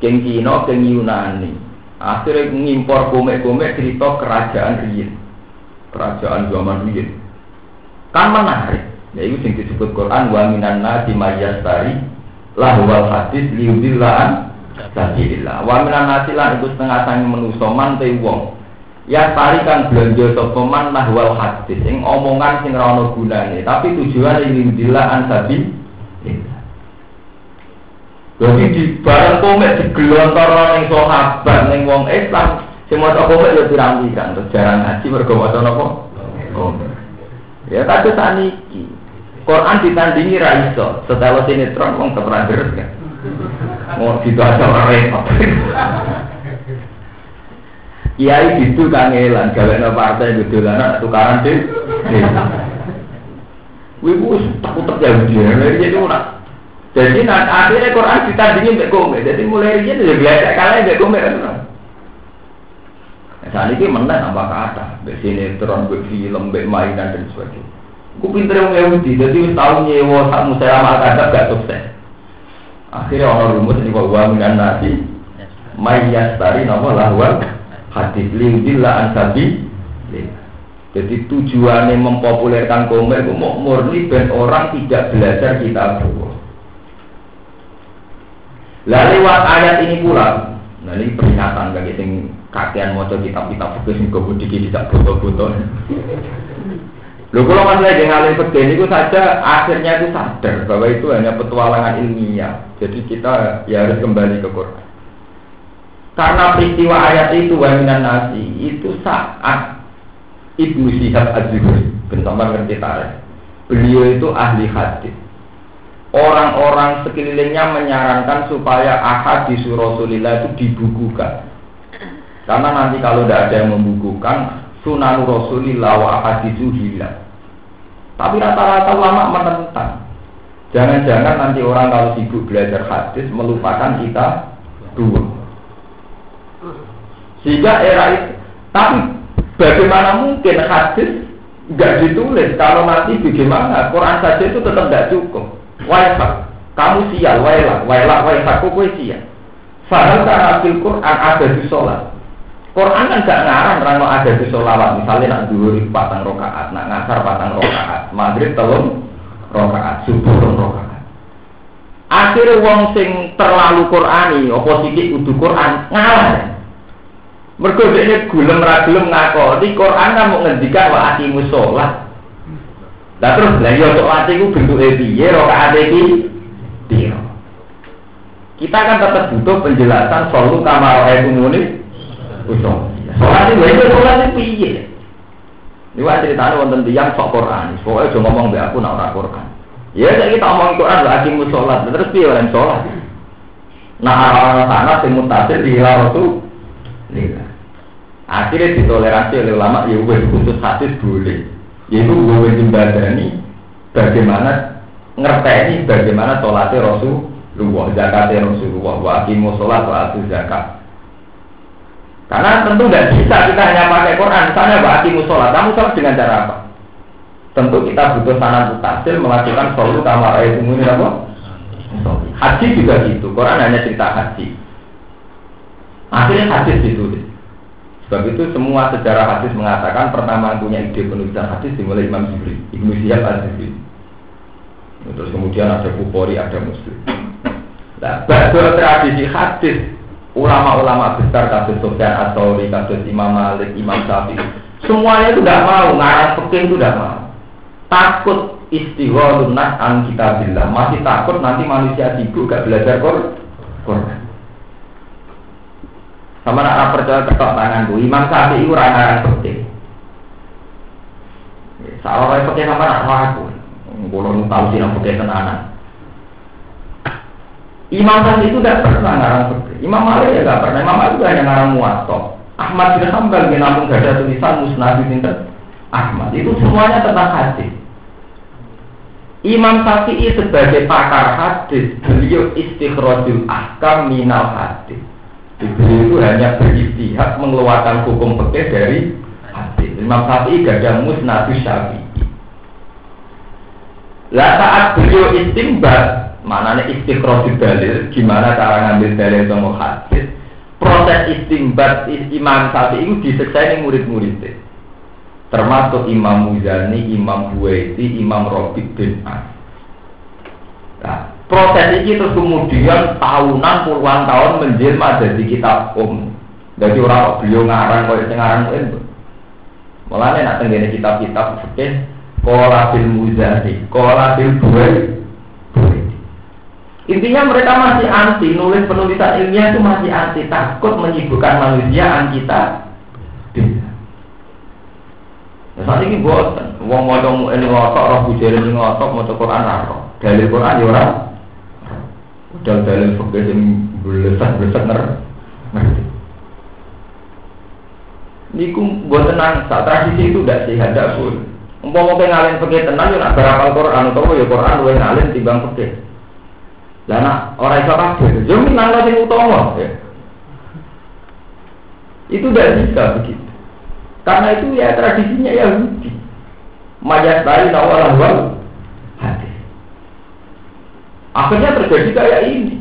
King Cina, king Yunani. Akhirnya ngimpor kumek-kumek cerita kerajaan riyen. Kerajaan zaman riyen. Kan menarik. Ya itu yang disebut Quran wa minan nasi mayyastari lahwal hadis liudillaan sabilillah. Wa minan nasi lan itu setengah sangi menuso mante wong. Ya tarikan belanja sapa man hadis sing omongan sing ora gunane, tapi tujuane liudillaan sabilillah. Jadi di barang komek digelontoro ning sahabat ning wong Islam sing maca komek ya pirang-pirang terus jarang ngaji mergo? Komek. Ya saniki Quran ditandingi raiso. Setelah sinetron wong terang deres kan. Mau aja orang repot. Kiai itu kangelan gawe partai gedolanan tukaran deh. Wih, bos takut terjadi dia. Jadi orang. Jadi nanti akhirnya Quran ditandingi mbak kome. Jadi mulai ini ya biasa kalian mbak kome kan. Saat ini menang apa kata, mbak sinetron, mbak film, mbak mainan dan sebagainya. Ku pinter yang Yahudi, jadi tau nyewa sak musailama kadap gak sukses. Akhirnya orang rumus ini kok uang dengan nasi. Mayas tari nama lahwal hadis liudillah ansabi. Jadi tujuannya mempopulerkan komik itu murni ben orang tidak belajar kita Allah. Lalu lewat ayat ini pula, nah ini peringatan bagi sing kakean mau kitab-kitab fikih sing kemudian tidak foto-foto. Loh kalau mas lagi ngalim fikih itu saja akhirnya itu sadar bahwa itu hanya petualangan ilmiah. Jadi kita ya harus kembali ke Quran. Karena peristiwa ayat itu waminan nasi itu saat Ibnu Syihab Az-Zuhri bentama ngerti tarik. Beliau itu ahli hadis. Orang-orang sekelilingnya menyarankan supaya ahadis Rasulillah itu dibukukan. Karena nanti kalau tidak ada yang membukukan, sunan Rasulillah wa ahadisu hilang. Tapi rata-rata ulama menentang. Jangan-jangan nanti orang kalau sibuk belajar hadis melupakan kita dua. Sehingga era itu, tapi bagaimana mungkin hadis nggak ditulis kalau nanti bagaimana Quran saja itu tetap tidak cukup. Waisak, kamu sial, wailah, wailah, waisak, kue sial. Fahal karena Quran ada di sholat. Quran kan gak ngarang rano ada di solawat misalnya nak dulu patang rokaat, nak ngasar patang rokaat, maghrib telung rokaat, subuh telung rokaat. Akhirnya wong sing terlalu Qurani, apa sithik kudu Quran ngalah. Mergo dhekne gulem ra gelem ngakoni Quran kan mau ngendikan wa aqimus sholat. Lah terus lah yo sholat iku bentuke piye rokaat iki? Piye? Kita kan tetap butuh penjelasan solu kamar ayat usung. Sholat itu itu sholat itu piye? Ini wah ceritanya wonten tiang sok Quran. Pokoknya cuma ngomong be aku nak ora Quran. Ya saya kita ngomong Quran lagi mau sholat. Terus piye orang sholat? Nah orang sana sing mutasir di hilal itu lila. Akhirnya ditoleransi oleh ulama ya wes khusus hadis boleh. Yaitu gue jembadani bagaimana ngerteni bagaimana sholatnya Rasulullah, zakatnya Rasulullah, wa aqimu sholat wa zakat. Karena tentu nggak bisa kita hanya pakai Quran. Misalnya aqimu sholat, kamu sholat dengan cara apa? Tentu kita butuh sanad mutasil melakukan sholat kamar ayat ini apa? Haji juga gitu. Quran hanya cerita haji. Akhirnya hadis ditulis. Sebab itu semua sejarah hadis mengatakan pertama punya ide penulisan hadis dimulai Imam Jibril, Ibnu Syihab al Terus kemudian ada Bukhari, ada Muslim. Nah, baru tradisi hadis ulama-ulama besar kasus Sofyan Asauri, kasus Imam Malik, Imam Syafi'i, semuanya itu tidak mau ngarang peking itu tidak mau. Takut istigholun nas an bilang masih takut nanti manusia sibuk gak belajar Quran. Sama nak percaya ketok tanganku. Imam Syafi'i ora ngarang fikih. Salah wae fikih sama nak aku. Kulo nu tau sih nang fikih tenanan. Imam Syafi'i itu tidak pernah ngarang fikih. Imam Malik ya tidak pernah. Imam Malik juga hanya ngarang muwatta. Ahmad bin Hambal bin Nampung gak ada tulisan musnad bin Ahmad. Itu semuanya tentang hadis. Imam Syafi'i sebagai pakar hadis, beliau istikhrajul ahkam minal hadis. Beliau itu hanya beristihad mengeluarkan hukum pekeh dari hadis. Imam Syafi'i gak ada musnadus syafi'i. Lah saat beliau istimbat, mana nih istikhrojul dalil, gimana cara ngambil dalil sama hadis, proses istimbat Imam Syafi'i itu diselesaikan murid-muridnya. Termasuk Imam Muzani, Imam Buwaiti, Imam Robi bin As. Nah, proses ini terus kemudian tahunan puluhan tahun menjelma jadi kitab om jadi orang beliau ngarang kau ngarang itu. Malah nih nak kitab-kitab fikih kola bil muzani kola bil buai intinya mereka masih anti nulis penulisan ilmiah itu masih anti takut menyibukkan manusia an kita Nah, saat ini buat, wong mau ini ngotok, roh bujere ini ngotok, mau Quran roh, dalil Quran ya orang dan dalil fakir yang belesan belesan ngerti. Niku buat tenang, saat tradisi itu tidak sehat, tidak pun. Umpama mau ngalin fakir tenang, ya nak berapa Quran atau ya Quran lu ngalin timbang fakir. Dan orang itu kafir, jadi minang lagi utama. Ya. Itu tidak bisa begitu. Karena itu ya tradisinya Yahudi. Majas dari nawal Akhirnya terjadi kayak ini.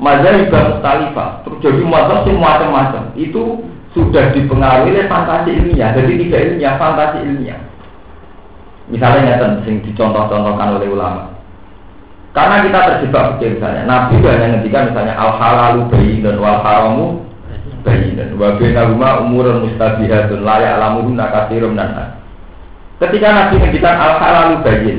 Mazhab mustalifah, terjadi mazhab semua macam-macam. Itu sudah dipengaruhi oleh fantasi ilmiah, jadi tidak ilmiah, fantasi ilmiah. Misalnya yang sing dicontoh-contohkan oleh ulama. Karena kita terjebak begini misalnya, Nabi hanya ngendikan misalnya al halalu dan wal haramu bayi dan wabena umurun mustabihatun layak lamuhunna kasirum dan Ketika Nabi ngendikan al halalu bayin,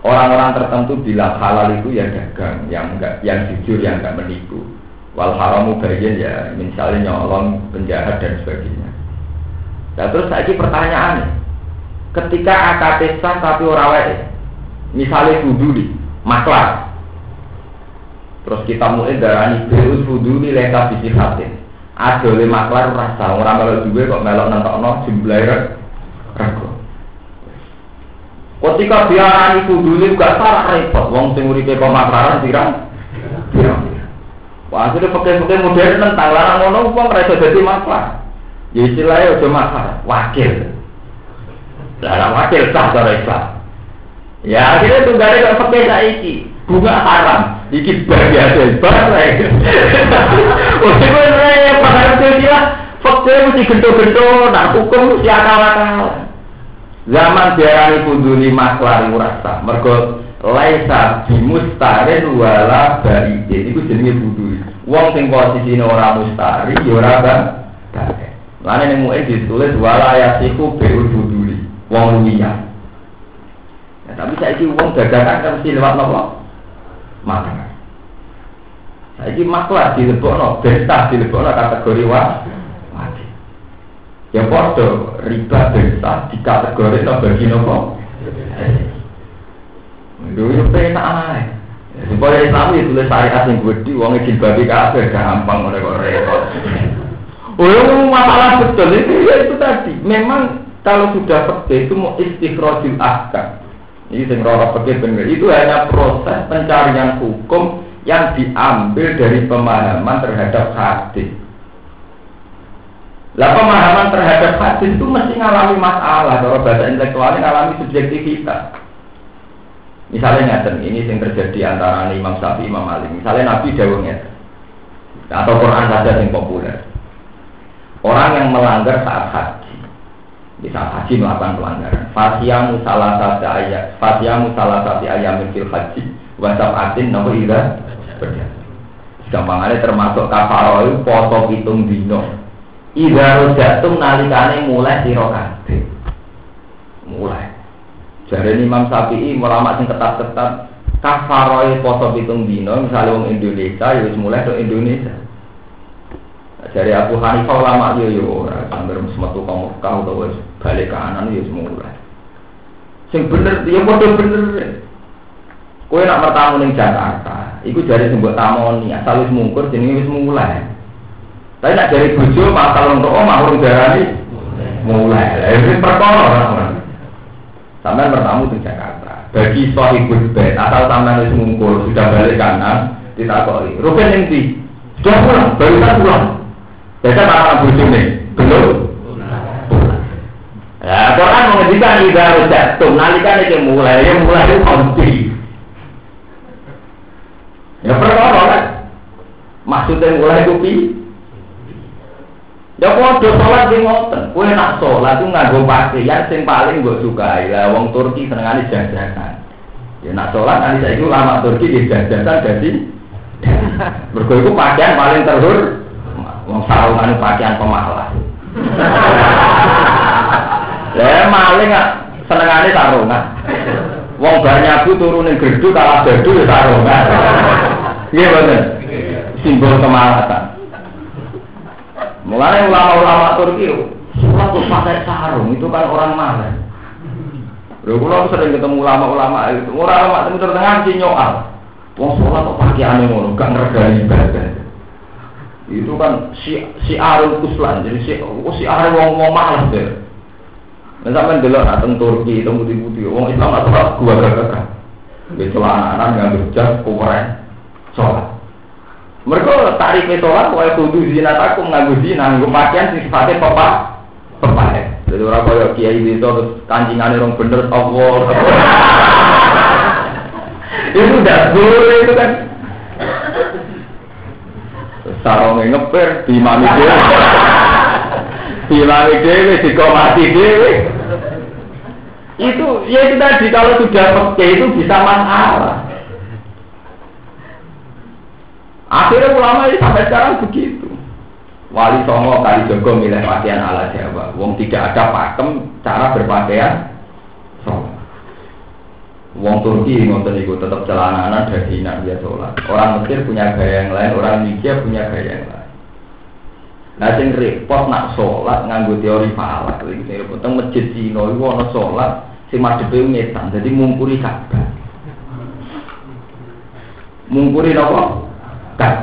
Orang-orang tertentu bilang halal itu ya dagang, yang enggak, yang jujur, yang enggak menipu. Wal haramu bayin ya misalnya nyolong, penjahat dan sebagainya. Nah terus lagi pertanyaan, ketika akad tapi orang wae, misalnya di maklar, terus kita mulai darani berus fuduli leka bisi hatin. Ada oleh maklar rasa orang kalau juga kok melok nentokno jumlah ragu. Ketika biarani kudune gak salah repot, wong sing uripe pemaklaran pirang pirang. Wah, akhirnya pakai-pakai modern tentang larang ngono wong ora iso maklar. Ya istilahnya udah maklar, wakil. Lah wakil sah ora Islam. Ya akhirnya gak ada pakai saiki. Bunga haram, iki bagian bar lagi. Oh, sebenarnya pada itu dia, fakir mesti gento-gento, nah hukum mesti akal-akal. Zaman diarani kuduni maklar rasa mergo laisa bimustarin wala baidin iku jenenge buduri. Wong sing posisine ora mustari ya ora bang. Lane mu'in ditulis wala yasiku beul buduri. Wong luwiya. Ya, tapi saiki wong dadakan kan mesti lewat nopo? Makan. Saiki maklar dilebokno, besta dilebokno kategori wa wajib. Ya padha riba besta di kategori no bagi nopo. Dulu yo penak ae. Supaya Islam itu tulis syariat yang gede, uang izin babi kafir gampang oleh kok. Oh, masalah betul itu ya itu tadi. Memang kalau sudah seperti itu mau istikhrojul ahkam. Ini sing roro benar. Itu hanya proses pencarian hukum yang diambil dari pemahaman terhadap hadis. Lah pemahaman terhadap hadis itu mesti ngalami masalah. Kalau bahasa intelektualnya ngalami subjektivitas. Misalnya ngeten, ini yang terjadi antara Imam Syafi'i Imam Malik. Misalnya Nabi ngeten. Atau Quran saja yang populer. Orang yang melanggar saat haji. Di saat haji melakukan pelanggaran. Fasiyamu salah satu ayat. Fasiyamu salah satu ayat fil haji. Wasab atin nopo ida. Gampangannya termasuk kafaro itu foto hitung dino. Ida rojatum nalikane mulai sirokate. Mulai. Jadi Imam Syafi'i ulama sing ketat-ketat kafaro foto hitung dino. Misalnya orang Indonesia, ya mulai ke Indonesia. Dari Abu Hanifah ulama yo yo sambil semetu kamu kau balik kanan yo semula. Sing bener, ya bodoh bener. Kue nak bertamu ning Jakarta, iku jari sebuah tamoni, asal wis mungkur jenenge wis mulai. Tapi nak dari bojo pasal untuk omah urung darani mulai. Lah iki perkara Sampai bertamu di Jakarta. Bagi sahibul bait, asal sampean wis mungkur sudah balik kanan, ditakoni. Rugen yang di sudah pulang, baru kan pulang. Biasa para bojo nih, belum. Menghentikan ibarat jatuh, nalikan ini mulai, yang mulai itu konti. Ya perkara kan. Maksudnya mulai kopi. Ya padha sholat di ngoten. Kowe nak sholat ku nganggo pakaian sing paling mbok sukai. Lah wong Turki senengane jajanan. Ya nak sholat nanti saiki ulama Turki di jajanan jadi Mergo iku pakaian paling terhur. Wong sarungan pakaian pemalas. Lah maling senengane sarungan. Wong banyak bu turunin gerdu kalah gerdu ya sarungan. Iya betul. Simbol kemalasan. Mulai ulama-ulama Turki, tuh pakai sarung itu kan orang malas. Lalu kalau sering ketemu ulama-ulama itu, ulama itu terdengar si nyoal. Wong sholat kok pakai aneh ngono, gak ngergani ibadah. Itu kan si si arul kuslan, jadi si oh, si arul wong wong malas deh. Sampai dulu datang Turki, itu putih-putih, wong Islam atau gua gak Dia celana nggak berjas, kumeren sholat. Mereka tarik sholat, wae kudu zina takum nganggo zina, nganggo pakaian sifatnya papa, papa. Jadi orang kaya kiai itu terus kancingane orang bener Allah. itu udah boleh itu kan. Sarongnya ngeper, dimami dewe. Dimami dewe, dikomati dewe. Itu, ya itu tadi, kalau sudah pakai itu bisa masalah. Akhirnya ulama ini sampai sekarang begitu. Wali Songo kali Jogo milih pakaian ala Jawa. Wong tidak ada pakem cara berpakaian. Wong Turki ngotot itu tetap celana dari nak dia sholat. Orang Mesir punya gaya yang lain, orang India punya gaya yang lain. Nah, sing repot nak sholat nganggo teori falak. Lagi sing repot teng masjid Cina iku ana sholat sing madhepe ngetan, jadi mungkuri Ka'bah. Mungkuri napa? kan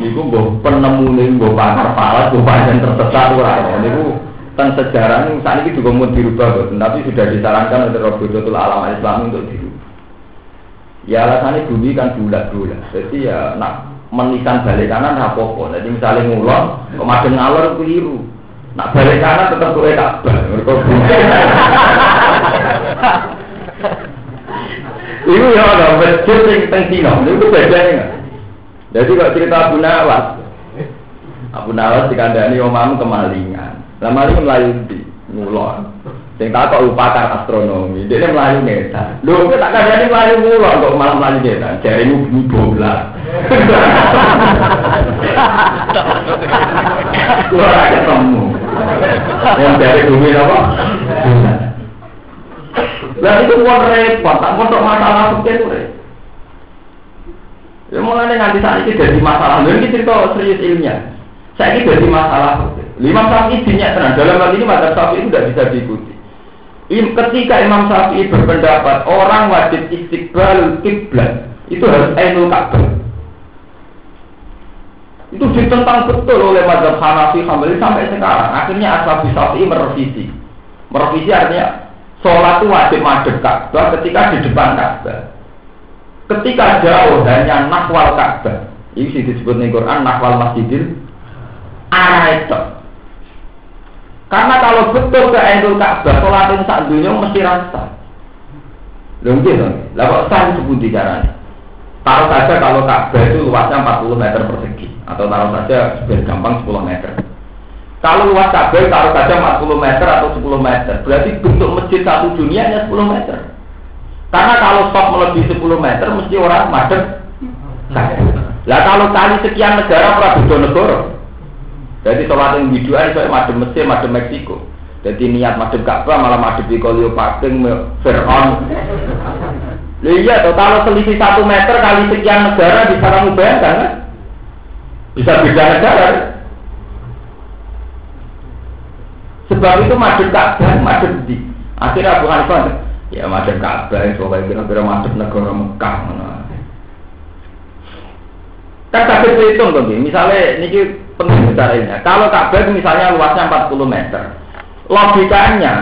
Niku mbok penemu nih mbok pakar palat, mbok panjang tersesat ora. Niku tentang sejarah saat ini juga mau dirubah, bos. tapi sudah disarankan oleh Robidotul Alam Islam untuk dirubah. Ya alasannya bumi kan bulat-bulat, jadi ya nak menikan balik kanan rapopo. Jadi misalnya ngulon, kemarin ngalor keliru. Nak balik kanan tetap tuh tak Itu ya ada masjid yang tengkino, itu bedanya. Jadi kalau cerita Abu Nawas, Abu Nawas dikandani omam kemalingan. Lah maling melayu di ngulon. Sing tak kok pakar astronomi, dia melayu neta. Lho, kok tak kandani melayu ngulon kok malah melayu neta. Jari mu bumi bola. Gua ketemu. Yang dari bumi apa? Lah itu mau repot, tak mau masalah sekian repot. Ya mulai nanti saat ini jadi masalah. Lalu ini cerita serius ilmiah. Saya ini jadi masalah. Lima sapi dinyak tenang. Dalam hal ini mata sapi itu tidak bisa diikuti. Ketika Imam Syafi'i berpendapat orang wajib istiqbal kiblat itu harus ainul ka'bah. Itu ditentang betul oleh Mazhab Hanafi Hambali sampai sekarang. Akhirnya Ashabi Syafi'i merevisi. Merevisi artinya sholat itu wajib madhep Ka'bah ketika di depan Ka'bah. Ketika jauh hanya nakwal Ka'bah. Ini disebut di Quran nakwal masjidil arah itu. Karena kalau betul ke Ainul Ka'bah, sholat yang sak dunia mesti rasa. Lho gitu. Lah kok sah sebuti caranya? Taruh saja kalau Ka'bah itu luasnya 40 meter persegi atau taruh saja biar gampang 10 meter. Kalau luas Ka'bah taruh saja 40 meter atau 10 meter, berarti bentuk masjid satu dunia hanya 10 meter. Karena kalau stop melebihi 10 meter mesti orang madep. Lah kalau kali sekian negara Prabowo negara, jadi sholat yang biduan saya madem Mesir, madem Meksiko. Jadi niat madem Ka'bah malah madem di Cleopatra, Fir'aun. Lah iya toh kalau selisih satu meter kali sekian negara kamu bayangkan kan? Bisa beda negara. Sebab itu madem Ka'bah, madem di. Akhirnya Abu Hanifah ya madem Ka'bah, soalnya kira-kira madem negara Mekah. Kan hitung tuh, misalnya ini penting caranya. Kalau Ka'bah misalnya luasnya 40 meter, logikanya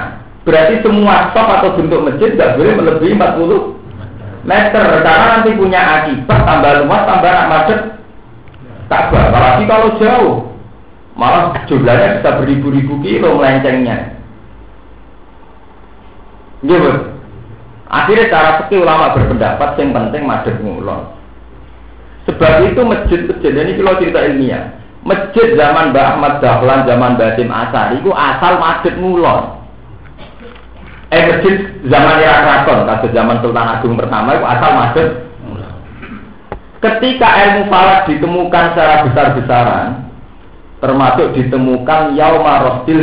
berarti semua stop atau bentuk masjid nggak boleh melebihi 40 meter karena nanti punya akibat tambah luas tambah nak macet Ka'bah. Apalagi kalau jauh, malah jumlahnya bisa beribu-ribu kilo melencengnya. Gitu. Akhirnya cara fikih ulama berpendapat yang penting madep ngulon. Sebab itu masjid-masjid ini kalau cerita ilmiah. Masjid zaman Mbah Ahmad Dahlan, zaman Basim Asari itu asal madhep ngulon. Eh masjid zaman Irak Keraton, zaman Sultan Agung pertama itu asal madhep Ketika ilmu falak ditemukan secara besar-besaran, termasuk ditemukan yauma rostil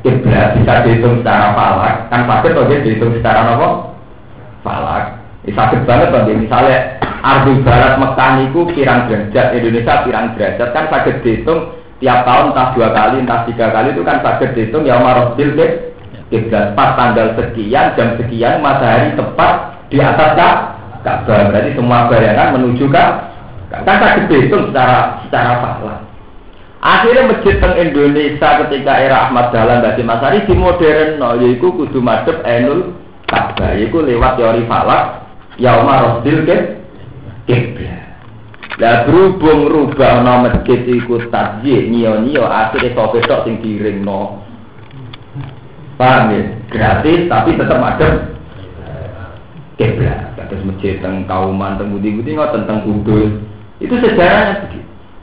kiblat bisa dihitung secara falak, kan pasti kalau dihitung secara apa? Falak. Ini sakit banget bang, misalnya Ardi Barat Mekah niku pirang derajat Indonesia pirang derajat. Kan sakit dihitung tiap tahun entah dua kali entah tiga kali itu kan sakit dihitung. Ya Marosil deh tiga pas tanggal sekian jam sekian matahari tepat di atas Ka'bah. Berarti semua bayangan menuju kak kan sakit dihitung secara secara fakta. Akhirnya masjid teng Indonesia ketika era Ahmad Dahlan dari Masari di modern no yaitu kudu madep enul Ka'bah. Yaitu lewat teori falak. Yaumah Rasul ke kiblat. Lah berhubung rubah no masjid iku tasjid nio-nio akhirnya sope tok sing no. Paham ya? Gratis tapi tetap ada kiblat. Terus masjid teng kauman teng budi-budi ngoten teng kudus. Itu sejarahnya.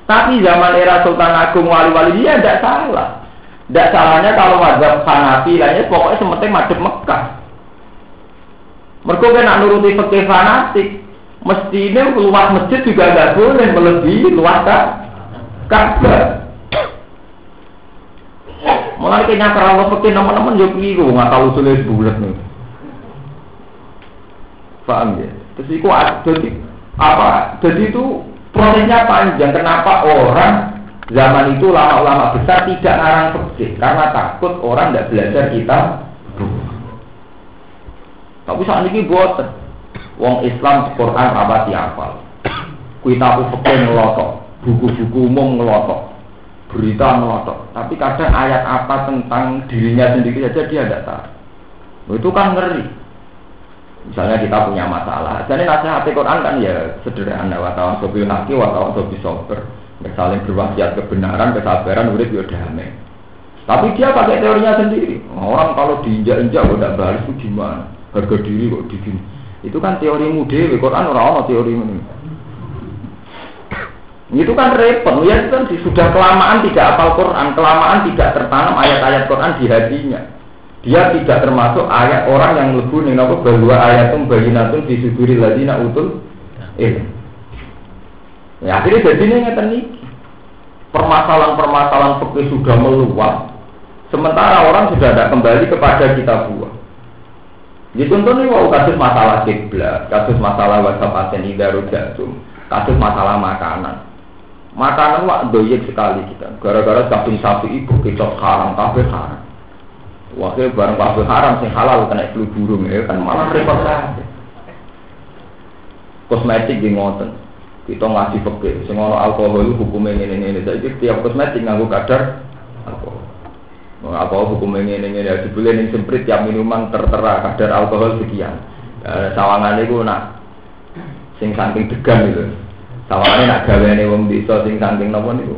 Tapi zaman era Sultan Agung wali-wali dia tidak salah. Tidak salahnya kalau mazhab Hanafi lainnya pokoknya sementing madhab Mekah. Mereka kan nuruti fikih fanatik mestinya luas masjid juga nggak boleh melebihi luas Ka'bah. Mulai kayaknya kalau pakai nama-nama juga keliru nggak tahu sulit bulat nih. Paham ya? Terus itu jadi apa? Jadi itu prosesnya panjang. Kenapa orang zaman itu lama-lama besar tidak ngarang fikih karena takut orang tidak belajar kita. Tapi saat ini buat Wong Islam Quran apa hafal. Kita fikih ngelotok, buku-buku umum ngelotok, berita ngelotok. Tapi kadang ayat apa tentang dirinya sendiri saja dia tidak tahu. Itu kan ngeri. Misalnya kita punya masalah. Jadi nasihat Quran kan ya sederhana. Watawan sobi haki, watawan sobi sober. Misalnya berwasiat kebenaran, kesabaran, udah ya damai. Tapi dia pakai teorinya sendiri. Orang kalau diinjak-injak udah balas itu gimana? Harga diri kok digini. Itu kan teori mude, Quran orang orang teori ini. Itu kan repot, ya itu kan sudah kelamaan tidak apal Quran, kelamaan tidak tertanam ayat-ayat Quran di hatinya. Dia tidak termasuk ayat orang yang lebu nih nopo bahwa ayatum bayinatun di suduri ladina utul eh. Ya akhirnya jadi ini ngeten Permasalahan-permasalahan seperti sudah meluas. Sementara orang sudah tidak kembali kepada kita buah. Dituntun wow kasus masalah kiblat, kasus masalah asen idaru jatum, kasus masalah makanan. Makanan wak doyek sekali kita. Gara-gara daging sapi ibu kecot haram, kafe haram. Wakil barang kafe haram sing halal kena flu burung ya kan malah repot saja. Kosmetik di ngoten. Kita peke, sing ono alkohol hukumnya ini ini ini. Jadi tiap kosmetik nganggo kadar. Apa hukumnya ini ini ya dibeli ning semprit tiap minuman tertera kadar alkohol sekian. Eh, sawangan itu nak sing saking degan itu. Sawangane nak gaweane wong desa sing saking napa niku.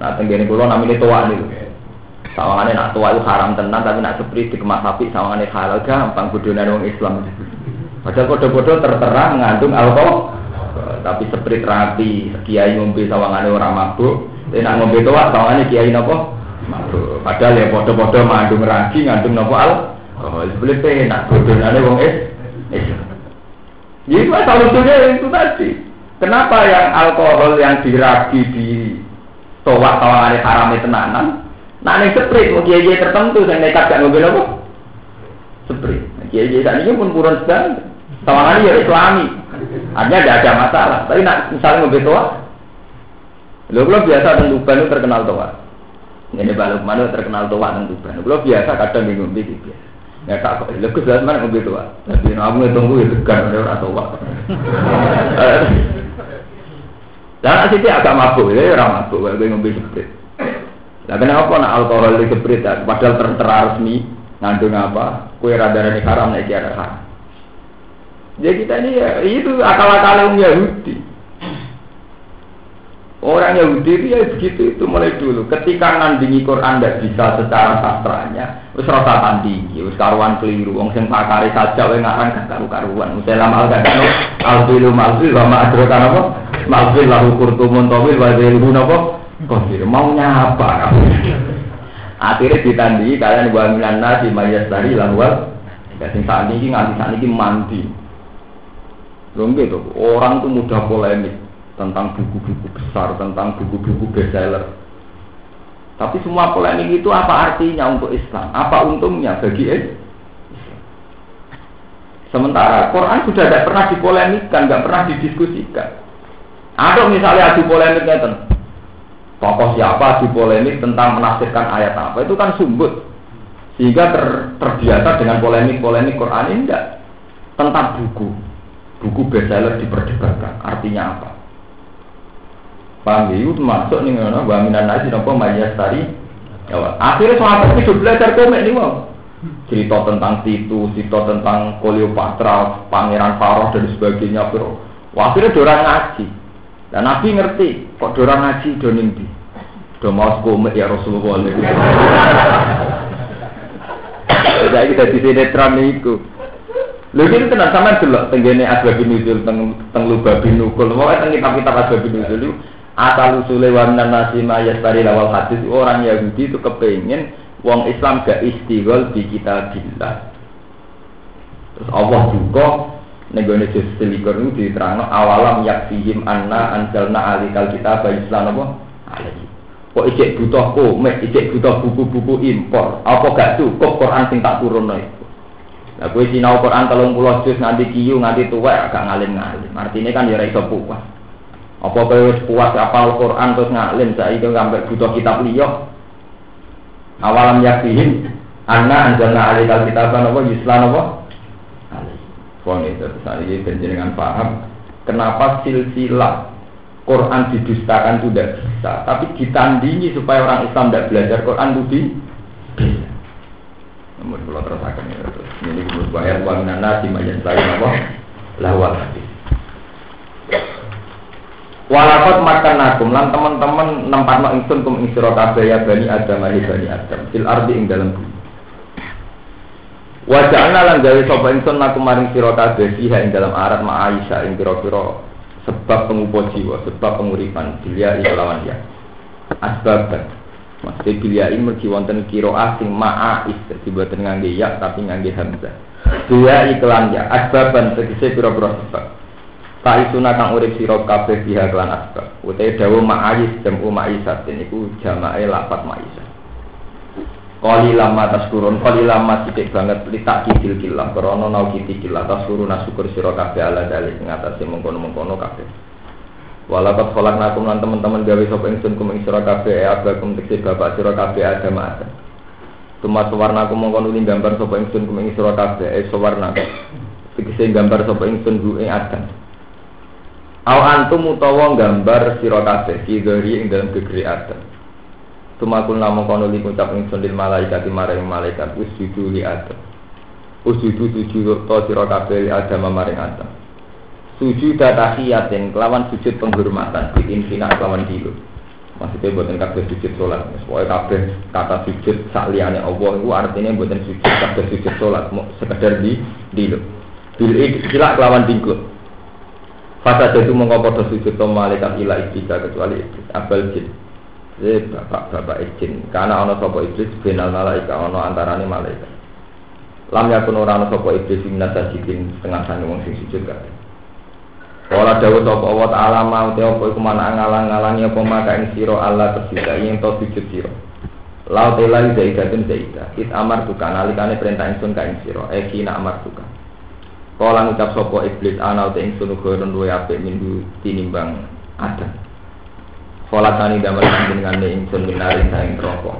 Nah tenggene kula namine tuwa niku. Sawangane nak tuwa itu haram tenan tapi nak sepri dikemas sapi sawangane halal gampang bodhone wong Islam. Padahal bodoh-bodoh tertera mengandung alkohol. Tapi seprit rapi, kiai ngombe sawangane ora mabuk. Tapi nak ngombe tuwa sawangane kiai napa? Padahal ya bodoh-bodoh mengandung ragi, ngandung napa al. Oh, sebelah penak bodhone wong Islam. Jadi asal usulnya itu tadi. Kenapa yang alkohol yang diragi di towak tawangan haram itu tenanan? Nah ini sprit, mau kiai tertentu yang nekat gak mobil apa? Sprit. Kiai kiai saat ini pun kurang sedang. Tawangan ya Islami. Artinya tidak ada masalah. Tapi nak misalnya mobil towak, lo belum biasa tentu itu terkenal towak. Ini balik mana terkenal towak tentu Tuban. Lo biasa kadang bingung gitu biasa. Ya tak kok, lho Gus mana mobil tua. Tapi namu tunggu itu kan ora tua. Lah sih agak mabuk, ya orang mabuk, gue ngombe seprit. Lah kenapa nak alkohol di seprit padahal tertera resmi ngandung apa? Kue rada ini haram nek ada haram. Jadi kita ini ya itu akal-akal Yahudi. Orang Yahudi itu ya begitu itu mulai dulu. Ketika nandingi Quran tidak bisa secara sastranya, wis rasa tandingi, wis karuan keliru. Wong sing pakare saja wae ngaran gak karu-karuan. Musalam al kadano albilu malbil wa ma'adrokan apa? Malbil lahu kurtumun tawil wa zilhu napa? Kafir maunya apa? Akhirnya ditandingi kalian wa minan nasi mayas dari lahwal. Ya sing saat ini nganti saat mandi. Lho gitu, orang tuh mudah polemik tentang buku-buku besar, tentang buku-buku bestseller. Tapi semua polemik itu apa artinya untuk Islam? Apa untungnya bagi Islam? Sementara Quran sudah tidak pernah dipolemikkan, tidak pernah didiskusikan. Ada misalnya adu polemik ngeten. Tokoh siapa adu polemik tentang menafsirkan ayat apa itu kan sumbut. Sehingga ter, terbiasa dengan polemik-polemik Quran ini tidak tentang buku. Buku bestseller diperdebatkan. Artinya apa? Paham ya? Itu masuk nih ngono, wa minan nasi nopo mayas tari. Ya, akhirnya sahabat itu belajar komik nih mau. Cerita tentang Titu, cerita tentang Cleopatra, Pangeran Faroh dan sebagainya. Bro. Wah, akhirnya dorang ngaji. Dan Nabi ngerti, kok dorang ngaji do di. Do mau komik ya Rasulullah. Jadi kita di sinetron itu. Lha iki tenan sampean delok tenggene asbab nuzul teng teng lubabin nukul. Mau teng kitab-kitab asbab nuzul asal usule wa nasi mayas tari lawal hadis? Orang Yahudi itu kepengen wong Islam gak istighol di kita kitabillah. Terus Allah juga negone juz selikur itu diterangno awalam yakfihim anna anjalna alikal kita Islam apa? Alaihi kok ijek butuh komik ijek butuh buku-buku impor? Apa gak cukup Quran sing tak turunno itu Lah kowe sinau Quran 30 juz nganti kiyu nganti tuwek agak ngalim-ngalim. Artinya kan ya ora iso. Apa kowe wis puas apal Quran terus ngalim saiki sampai butuh kitab liya. Awalam yakihim anna anjalna alaikal kitaban apa yuslan apa? Pon itu saiki dengan paham kenapa silsilah Quran didustakan itu tidak bisa, tapi ditandingi supaya orang Islam tidak belajar Quran itu di. Namun kalau terus akan ini bayar uang nana di majen saya apa? Lawal hadis. Walakot makan nakum lan teman-teman nempat no ingsun kum ing sira ya bani Adam ali bani Adam fil ardi ing dalam bumi. Wajahna lan gawe sapa ingsun nakum maring sira kabeh fiha ing dalam arat ma Aisyah ing pira-pira sebab pengupo jiwa, sebab penguripan bilia lawan ya. Asbab Maksudnya ini mergi wonten kiro asing ma'a is Jadi buatan ngangge ya tapi ngangge hamzah Dia iklan ya Asbaban tegese pira-pira sebab Saisuna kang urip sira kabeh biha kelan asbab. Utahe dawuh ma'ayis jamu ma'isat niku jamae lapat ma'isat. Kali lama taskurun, kali lama sidik banget litak kidil krono nau kiti kilah taskurun syukur sira kabeh ala dalih ing atase mengkono-mengkono kabeh. Walakat kolak nakum lan teman-teman gawe sapa ingsun ing sira kabeh e abakum tekse bapak sira kabeh Adam Adam. Tuma sawarna aku mongkon nuli gambar sapa ingsun kum ing sira kabeh e. Tegese gambar sapa ingsun hu ing Adam. Aw antum utawa gambar sira kabeh fi ing dalam gegere Adam. Tuma kul namung kono li ngucap ingsun lil malaikat maring malaikat wis judu li Adam. Usudu tujuh to sira kabeh Adam maring Adam. Sujud tahiyatin kelawan sujud penghormatan di infina kelawan dilu maksudnya buatan kabeh sujud sholat. Sesuai kabeh kata sujud sakliane Allah itu artinya buatan sujud kabeh sujud sholat sekedar di dilu bil sila kelawan dingkut Fasa jatuh mengkopodo sujud to malaikat ila ibtika kecuali iblis abal jin Jadi bapak-bapak izin Karena ono sopo iblis benal malaika ono antarane malaikat Lam yakun ora ono sopo iblis minasa sajidin setengah sani wong sing sujud kabeh Kala dawuh sapa Allah taala mau te apa iku mana ngalang-alangi apa maka ing sira Allah tersisa ing to sujud sira. Lau te lali zaidatun zaida. It amar tuka nalikane perintah ingsun ka ing sira. Eh kina amar tuka. Kala ngucap sapa iblis ana te ingsun gurun luwe apik minggu tinimbang ada. Kala tani damel panjenengane ingsun minari saing neraka.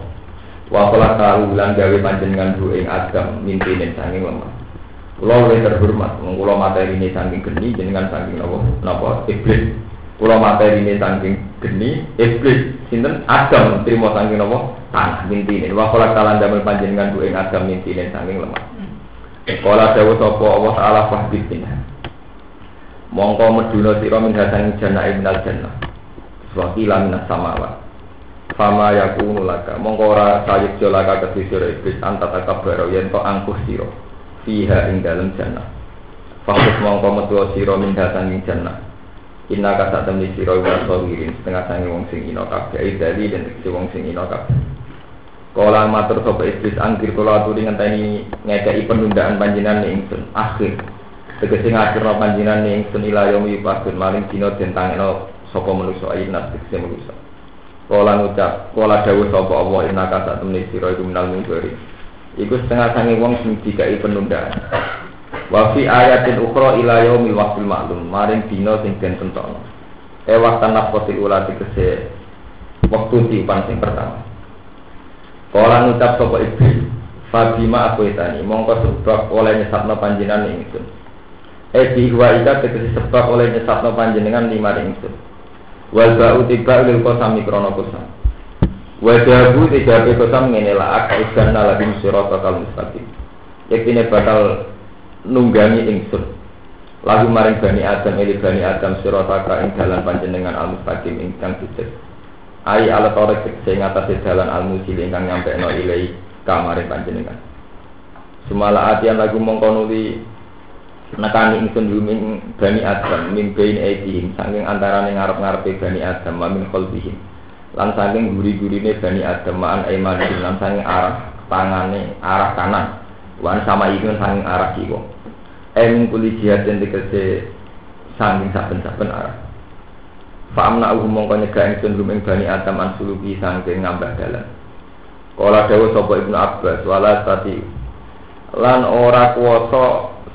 Wa kala kalu lan gawe panjenengan ing Adam mimpinin saking lemah. Kulo lebih terhormat, kulo materi ini saking geni, jenengan saking nopo nopo iblis. Kulo materi ini saking geni, iblis. Sinten Adam terima saking nopo tanah mintine. Wa kala kalan damel panjenengan duwe Adam mintine saking lemah. Kala dawuh sapa Allah taala fahbibina. Mongko meduna sira min hasangi jannah minal jannah. Wakila minas samawat. Fama yakunu laka. Mongko ora sayik jolaka kedisira iblis Antat akabaro yen to angkuh sira. Fiha ing dalam jannah. Fakus mongko metu sira min datang ing jannah. Inna kata temni sira wa sawirin. Setengah sangi wong sing ino dali dan tegese wong sing ino kabeh Kala matur sapa iblis angkir kula aturi ngenteni ngekeki penundaan panjenengan ingsun akhir tegese ngakhirno panjenengan ingsun ila yaumi pasun maring dina den tangeno sapa manusa ayat tegese manusa Kala ngucap, kala dawuh sapa Allah inna kata temni sira iku minal mungkari Iku setengah sangi wong sing dikai penundaan. Wa fi ayatin ukhra ila yaumil waqtil ma'lum, maring dina sing den tentokno. E waktan nafsi ulati kese waktu tiupan sing pertama. Kala ngucap sapa iblis, Fabima aku itani, mongko sebab oleh nyesatno panjenengan ingsun. Eh bihwa ika tegesi sebab oleh nyesatno panjenengan lima ingsun. Wal ba'u tiba lil kosami krono kosam. Wajabu tiga kosam ngene lah akhiran lagi surat bakal mustaqim. Yaktine bakal nunggangi ingsun. Lagu maring bani Adam ini bani Adam surat ing dalan panjenengan al mustaqim ingkang sujud. Ai ala torek sing ngatasi dalan al musil ingkang nyampe no ilai kamarin panjenengan. Sumala atian lagu mongkonuli nekani ingsun luming bani Adam min bain aidihim saking antaraning ngarep-ngarepe bani Adam wa min khalbihim lan saking guri-gurine Bani Adam an aiman lan saking arah tangane arah kanan wan sama itu saking arah kiwa. Em kuli jihad dan dikese saking saben-saben arah Fa'amna uhu mongko nyegah ingsun ruming Bani Adam an suluki saking ngambah dalan. Kala dawa sapa Ibnu Abbas wala tadi. Lan ora kuwasa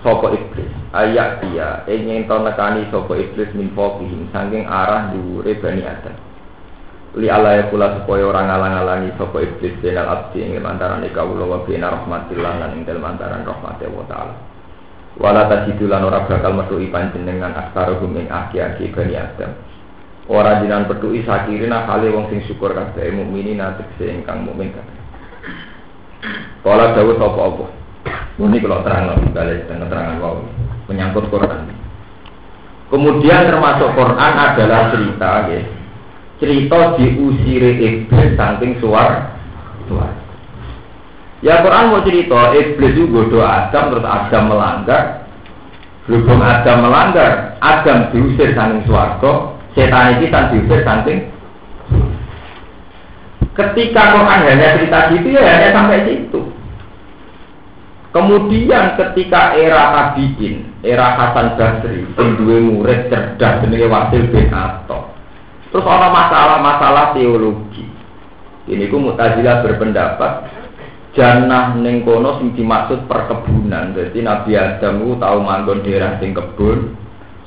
sapa iblis. Ayak dia ingin to nekani sapa iblis min fokihim saking arah dhuwure Bani Adam. Li ala ya kula supaya orang ngalang-alangi sapa iblis benal abdi ing antarané kawula wa bena rahmatillah ing dalem antaran rahmate wa taala. Wala tajidu lan ora bakal metuhi panjenengan aksaruhum ing aki-aki bani adam ora jinan petuhi sakirina kali wong sing syukur kabeh mukminin tegese ingkang mukmin kabeh Kala dawuh sapa apa Ini kalau terang balik dan keterangan wow menyangkut Quran. Kemudian termasuk Quran adalah cerita, ya, cerita diusire iblis saking suar suar. Ya Quran mau cerita iblis itu godo Adam terus Adam melanggar. Berhubung Adam melanggar, Adam diusir saking suarga, setan itu kan diusir saking Ketika Quran hanya cerita gitu ya hanya sampai situ. Kemudian ketika era Tabiin, era Hasan Basri, sing murid cerdas jenenge Wasil bin Atta. Terus ada masalah-masalah teologi. Ini ku Mu'tazilah berpendapat jannah ning kono sing dimaksud perkebunan. Jadi Nabi Adam tahu manggon daerah sing kebun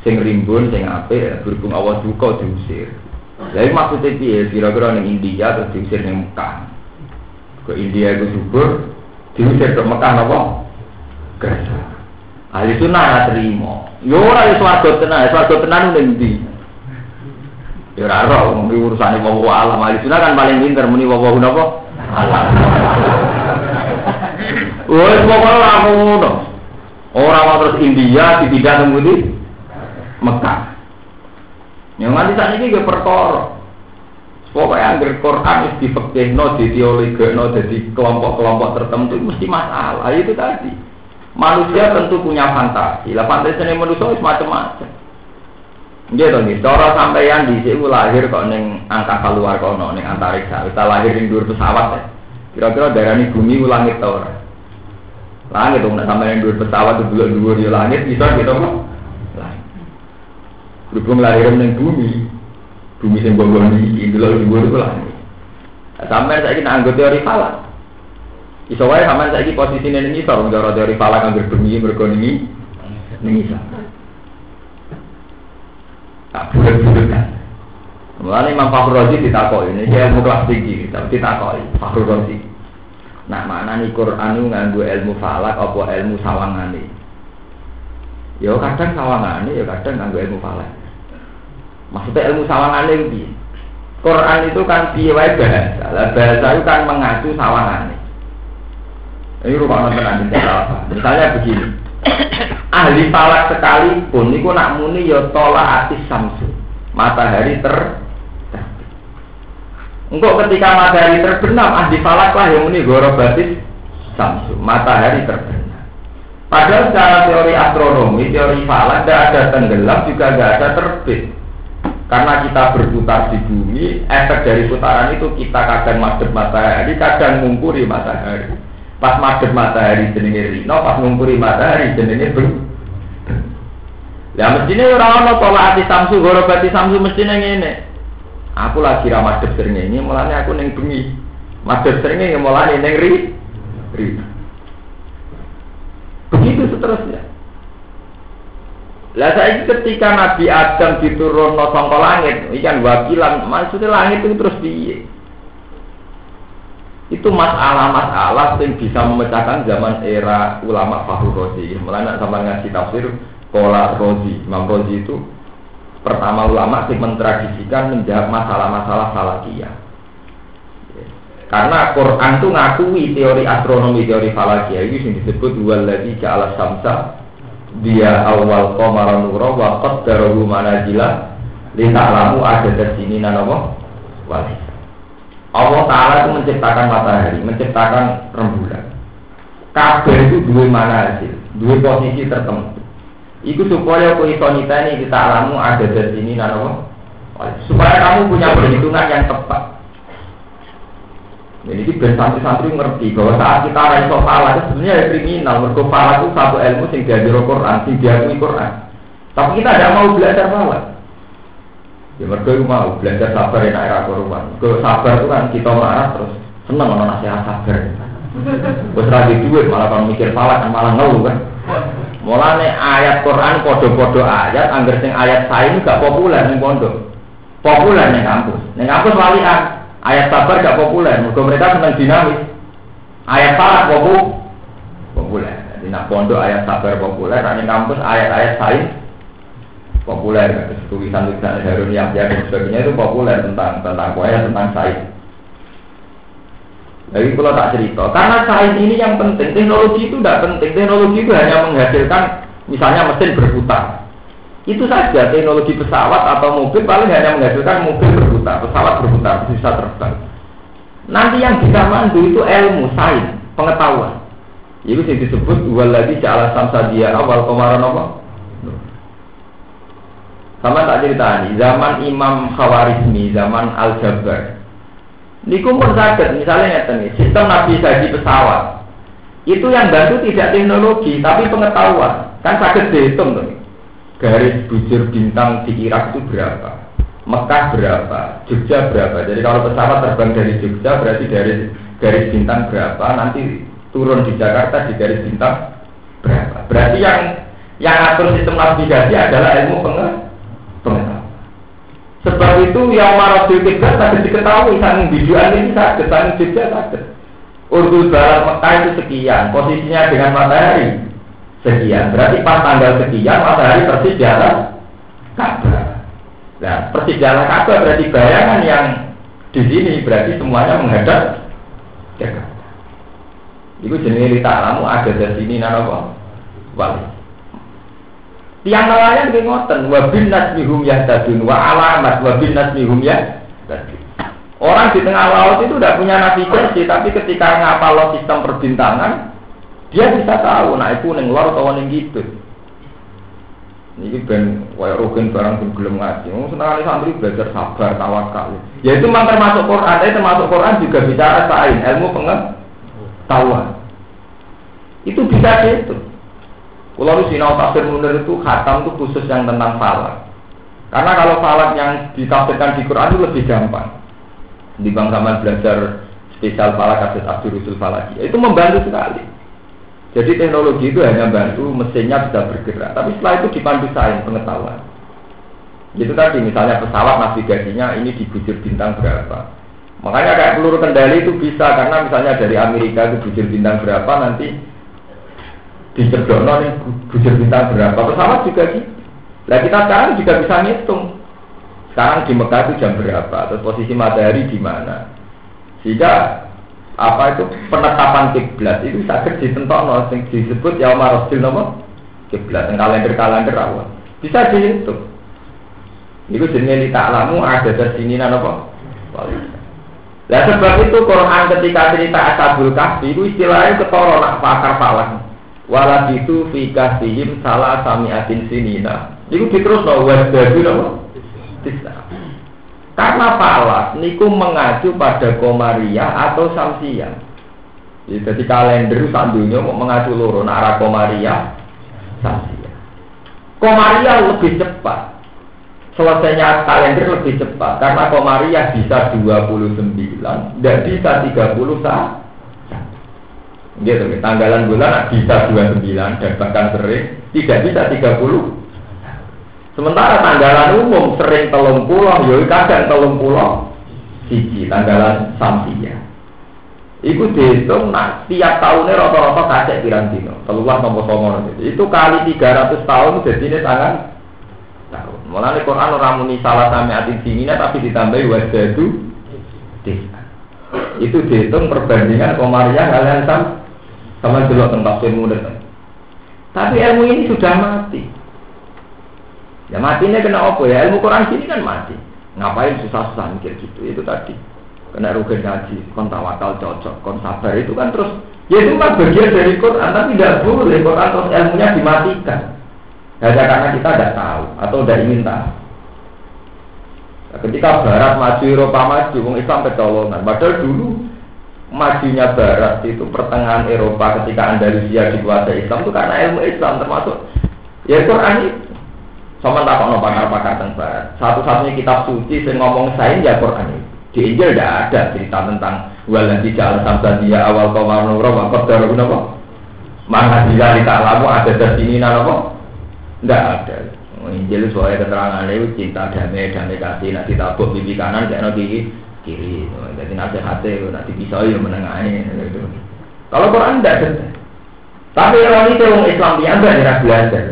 sing rimbun sing apik berhubung Allah duka diusir. Jadi maksudnya piye? Kira-kira ning India terus diusir ning Mekah. Ke India itu subur diusir ke Mekah napa? Kerja ahli sunnah terima. Yo ora iso swarga tenan swarga tenan ning ndi ya ora ora urusane wong alam. Ahli sunnah kan paling pinter muni wong napa? Alam. Wes pokoke ora ngono. Ora mau terus India tidak nunggu di Mekah. Yang nanti saat ini gue perkara. Pokoknya anggar Quran itu difekihno, diteoligno, jadi kelompok-kelompok tertentu mesti masalah itu tadi. Manusia tentu punya fantasi. Lah fantasi ini manusia macam-macam. Dia tuh nih, cara sampeyan di sini lahir kok neng angka keluar kono neng antariksa. Kita lahir di dua pesawat ya. Kira-kira daerah ini bumi langit tau Langit dong, nak sampai yang dua pesawat itu dua dua di langit bisa gitu kok. Berhubung lahir neng bumi, bumi yang bawa ini dulu dua itu langit. Sampai saya ini anggota teori falak. Iso wae sampean saiki posisine ning isor wong cara teori falak anggere bumi mergo ning ning isor. Tak bulat-bulat kan. Mulane Imam Fakhrul Razi ditakoki, ini ilmu kelas tinggi, tapi ditakoki Fakhrul Razi. Nah, mana nih Quran itu nganggu ilmu falak apa ilmu sawangane? Ya kadang sawangane, ya kadang nganggu ilmu falak. Maksudnya ilmu sawangane itu Quran itu kan piye bahasa. Lah bahasa itu kan mengacu sawangane. Ini rumah tenan apa? Misalnya begini. Ahli falak sekalipun niku nak muni ya tolak atis samsu. Matahari ter Engkau ketika matahari terbenam, ahli falak lah yang ini gorobatis samsu, matahari terbenam. Padahal secara teori astronomi, teori falak tidak ada tenggelam juga tidak ada terbit. Karena kita berputar di bumi, efek dari putaran itu kita kadang madep matahari, kadang mengungkuri matahari. Pas madep matahari jenenge rino, pas mengungkuri matahari jenenge ber. Ya mestinya orang orang tolak hati samsu, gorobati samsu mestinya ini. Aku lagi ramah madhep ini, mulanya aku neng bengi. Madhep yang mulanya neng ri. ri. Begitu seterusnya. Lah saya ketika Nabi Adam diturun no sangka langit, ikan wakilan, maksudnya langit itu terus piye? Itu masalah-masalah yang bisa memecahkan zaman era ulama Fahru Rozi. Mulanya sama ngasih tafsir Kola Rozi, Imam Rozi itu pertama ulama sih mentradisikan menjawab masalah-masalah falakiyah. Karena Quran itu ngakui teori astronomi, teori falakiyah itu yang disebut lagi ja'ala samsa dia awal qamara nura wa qaddarahu manazila lina'lamu ada sini nanawa wali. Allah Ta'ala itu menciptakan matahari, menciptakan rembulan. Kabel itu dua manazil, dua posisi tertentu. Iku supaya aku niteni kita alamu ada di sini nano supaya kamu punya perhitungan yang tepat. Jadi ini ben santri-santri ngerti bahwa saat kita raiso pala itu sebenarnya ya kriminal. Mergo pala itu satu ilmu sing diajar Quran, sing diakui Quran. Tapi kita tidak mau belajar pala. Ya mergo mau belajar sabar enak era Quran. Ke sabar itu kan kita marah terus seneng ono nasihat sabar. Wes ra duit malah kalau mikir pala kan malah ngeluh kan. Mulane ayat Quran podo-podo ayat, angger sing ayat sain gak populer ning pondok. Populer ning kampus. Ning kampus walian, ayat sabar gak populer, mergo mereka seneng dinamis. Ayat salah popu populer. Jadi nak pondok ayat sabar populer, ning kampus ayat-ayat sain populer. Tulisan-tulisan Harun Yahya dan sebagainya itu populer tentang tentang kuaya tentang sain. Jadi kalau tak cerita, karena sains ini yang penting, teknologi itu tidak penting. Teknologi itu hanya menghasilkan, misalnya mesin berputar. Itu saja teknologi pesawat atau mobil paling hanya menghasilkan mobil berputar, pesawat berputar, bisa terbang. Nanti yang bisa mandu itu ilmu, sains, pengetahuan. Itu yang disebut lagi ja'ala samsa dia awal kemarin apa? Sama tak cerita ini, zaman Imam Khawarizmi, zaman Al-Jabbar, Niku pun sakit, misalnya ngeten sistem navigasi pesawat. Itu yang bantu tidak teknologi, tapi pengetahuan. Kan sakit dihitung tuh. Garis bujur bintang di Irak itu berapa? Mekah berapa? Jogja berapa? Jadi kalau pesawat terbang dari Jogja berarti dari garis bintang berapa? Nanti turun di Jakarta di garis bintang berapa? Berarti yang Yang atur sistem navigasi adalah ilmu pengetahuan. Sebab itu yang marah kiblat tadi diketahui sang videoan ini sakit, sang juga sakit. Urdu barat Mekah itu sekian, posisinya dengan matahari sekian. Berarti pas tanggal sekian matahari persis di atas Ka'bah. Nah, persis di atas Ka'bah berarti bayangan yang di sini berarti semuanya menghadap ke Ka'bah. Itu jenis kita alamu ada di sini napa? Wali. Tiang nelayan di ngoten, wabin nasmihum yahtadun wa alamat nasmihum ya. Orang di tengah laut itu tidak punya navigasi, tapi ketika ngapal sistem perbintangan, dia bisa tahu, nah itu neng luar atau neng gitu. Ini ben wae rugen barang sing gelem ngaji. Wong seneng santri belajar sabar, tawakal. Ya itu memang termasuk Quran, tapi termasuk Quran juga bicara sain ilmu pengetahuan. Itu bisa itu. Kalau sinau tafsir munir itu khatam itu khusus yang tentang falak. Karena kalau falak yang ditafsirkan di Quran itu lebih gampang. Di bang zaman belajar spesial falak kasus Abdul Rusul Falaki. Itu membantu sekali. Jadi teknologi itu hanya bantu mesinnya bisa bergerak. Tapi setelah itu dipandu sains pengetahuan. Itu tadi misalnya pesawat navigasinya ini di bujur bintang berapa. Makanya kayak peluru kendali itu bisa karena misalnya dari Amerika itu bujur bintang berapa nanti di dicedono nih bujur bintang berapa pesawat juga gitu. Nah kita sekarang juga bisa ngitung. Sekarang di Mekah itu jam berapa, terus posisi matahari di mana. Sehingga apa itu penetapan kiblat itu sakit ditentok yang disebut ya Rasul nama kiblat yang kalender kalender awal bisa dihitung. Itu jenis tak alamu ada di sini apa? Nah sebab itu Quran ketika cerita Ashabul Kahfi itu istilahnya ketoro nak pakar falak. Walat itu fikah salah samiatin sinina. Itu diterus no wasdadu no. Karena falas niku mengacu pada komaria atau samsia. Jadi kalender sandunya mau mengacu loro arah komaria samsia. Komaria lebih cepat. Selesainya kalender lebih cepat karena komaria bisa 29 dan bisa 30 saat Gitu, tanggalan bulan bisa 29 dan bahkan sering tidak bisa 30. Sementara tanggalan umum sering telung pulau, ya kadang telung pulau siji tanggalan samsia. Iku dihitung nak tiap tahunnya rata-rata kacek pirang dino, keluar nomor nomor itu kali 300 tahun jadi ini sangat tahun. Mulai Quran orang muni salah sami atin sinina tapi ditambahi wajadu itu dihitung perbandingan komariah kalian sama sama dulu tentang ilmu Tapi ilmu ini sudah mati. Ya matinya kena apa ya? Ilmu Quran sini kan mati. Ngapain susah-susah mikir gitu? Itu tadi. Kena rugen ngaji, kon tawakal cocok, kon sabar itu kan terus ya itu kan bagian dari Quran, tapi tidak boleh Quran terus ilmunya dimatikan. Hanya karena kita tidak tahu atau tidak ingin tahu. Nah, ketika Barat maju, Eropa maju, Wong Islam kecolongan. Padahal dulu majunya Barat itu pertengahan Eropa ketika Andalusia dikuasai Islam itu karena ilmu Islam termasuk ya Quran itu sama tak kok pakar-pakar tentang Barat satu-satunya kitab suci yang ngomong sains ya Quran itu di Injil tidak ada cerita tentang walan tidak sampai dia awal mau nurul waktu darah apa mana dia kita lamu ada di sini apa tidak ada Injil soalnya keterangan itu cinta damai damai kasih nanti tabuk bibi kanan kayak nanti kiri. Jadi nasihatnya nanti bisa ya menengahi. Gitu. Kalau Quran tidak ada. Tapi orang itu orang Islam yang tidak belajar.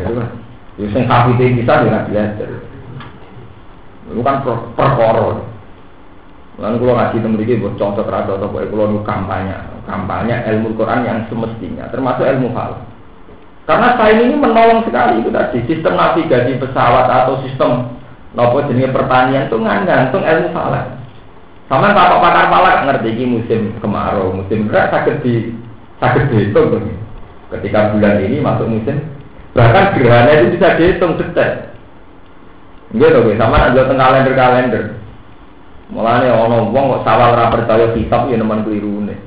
Yang sing kafir bisa tidak belajar. Itu kan perkara. Lalu kalau ngaji memiliki buat contoh terhadap atau buat kalau kampanye, kampanye ilmu Quran yang semestinya, termasuk ilmu hal. Karena saya ini menolong sekali itu tadi sistem navigasi pesawat atau sistem nopo jenis pertanian itu ngangantung ilmu falak. Sama pak pakar palak ngerti ini musim kemarau, musim berat sakit di sakit dihitung. Ketika bulan ini masuk musim, bahkan gerhana itu bisa dihitung detail. Gitu, sama ada tengah kalender kalender. Mulane ono wong kok sawal ora percaya kitab ya nemen nih.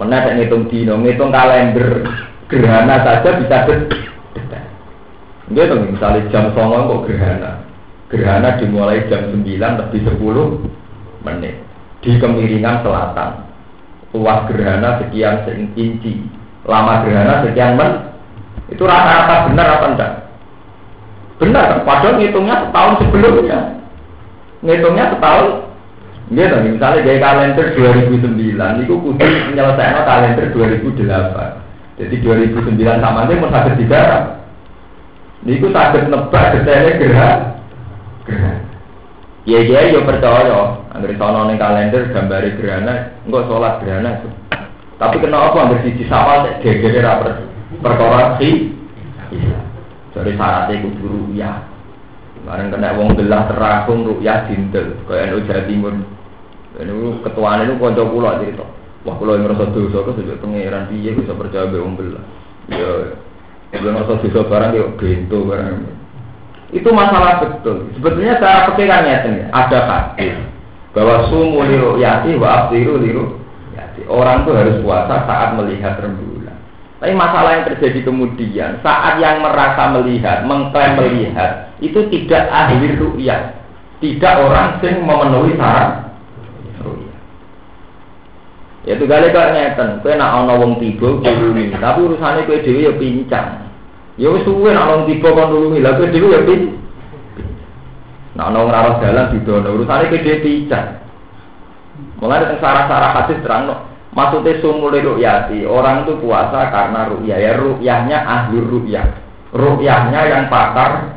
Mana tak ngitung dino, ngitung kalender gerhana saja bisa detail. Gitu, misalnya jam 9 kok gerhana. Gerhana dimulai jam 9 lebih 10 menit di kemiringan selatan. Luas gerhana sekian inci, lama gerhana sekian men. Itu rata-rata benar apa enggak? Benar, padahal ngitungnya setahun sebelumnya. Ngitungnya setahun Gitu, misalnya gaya kalender 2009, itu kudu menyelesaikan kalender 2008. Jadi 2009 sama ini mau sakit digarap. Niku sakit nebak detailnya gerak. Gerak. Iya iya yo percaya, angger sono ning kalender gambare gerhana, engko salat gerhana. Tapi kenapa angger siji gegere ra perkara si. Jadi syaratnya kudu ruya. Kemarin kena wong belah teragung ruya dintel, kaya NU Jawa Timur. Ini ketuaan itu konco pulau cerita. Wah pulau yang merasa dosa itu sejak pangeran piye bisa percaya be wong belah. Ya, kalau merasa dosa barang ya bento barang. Itu masalah betul. Sebetulnya cara pikirannya ini ada hadis bahwa sumu liru yati wa abdiru liru yati. Orang tuh harus puasa saat melihat rembulan. Tapi masalah yang terjadi kemudian saat yang merasa melihat, mengklaim melihat itu tidak ahli ru'yah, tidak orang yang memenuhi syarat Ya itu kali kok ngeten, kowe nak ana wong tiba tapi urusane kowe dhewe ya pincang. Ya wis suwe nak wong tiba kon nulungi, lha kowe dhewe ya pin. Nak ana wong ora dalan didono, urusane kowe dhewe pincang. Mulai teng sarah-sarah hadis terang maksudnya sumul ru'yati, orang itu puasa karena ru'yah, ya ru'yahnya ahli ru'yah. Ru'yahnya yang pakar.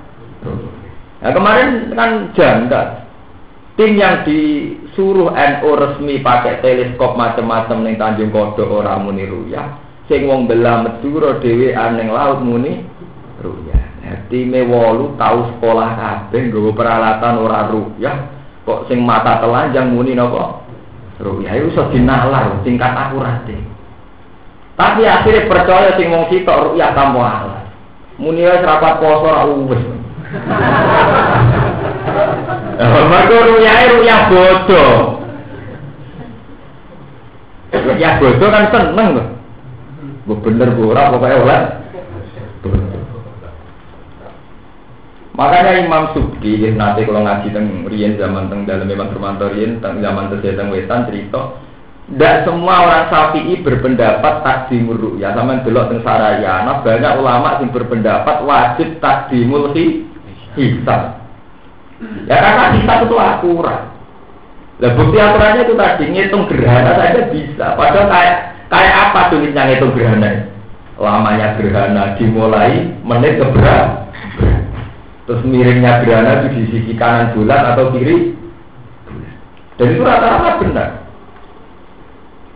Nah kemarin kan janda, tim yang disuruh NU resmi pakai teleskop macam-macam ning Tanjung Kodok ora muni ruyah. Sing wong belah Madura dhewe aneng laut muni ruyah. Nah, time wolu tau sekolah kabeh nggawa peralatan ora ruyah. Kok sing mata telanjang muni napa ruyah itu iso dinalar tingkat akurate tapi akhirnya percaya sing wong sitok ruyah tamu alas muni wis rapat poso ora wis Mereka ruyahe ruyah bodoh. Ruyah bodoh kan seneng. Bu bener ora pokoknya oleh. Makanya Imam Subki nanti kalau ngaji teng Rian zaman teng dalam Imam Surmanto Rian teng zaman tesih teng Wetan cerita tidak semua orang Syafi'i berpendapat takdimul ru'ya sama delok teng Sarayana banyak ulama yang berpendapat wajib takdimul hisab Ya karena kita itu akurat. Lah bukti aturannya itu tadi ngitung gerhana saja bisa. Padahal kayak kayak apa tulisnya ngitung gerhana? Lamanya gerhana dimulai menit keberapa? Terus miringnya gerhana di sisi kanan bulan atau kiri? Dan itu rata-rata benar.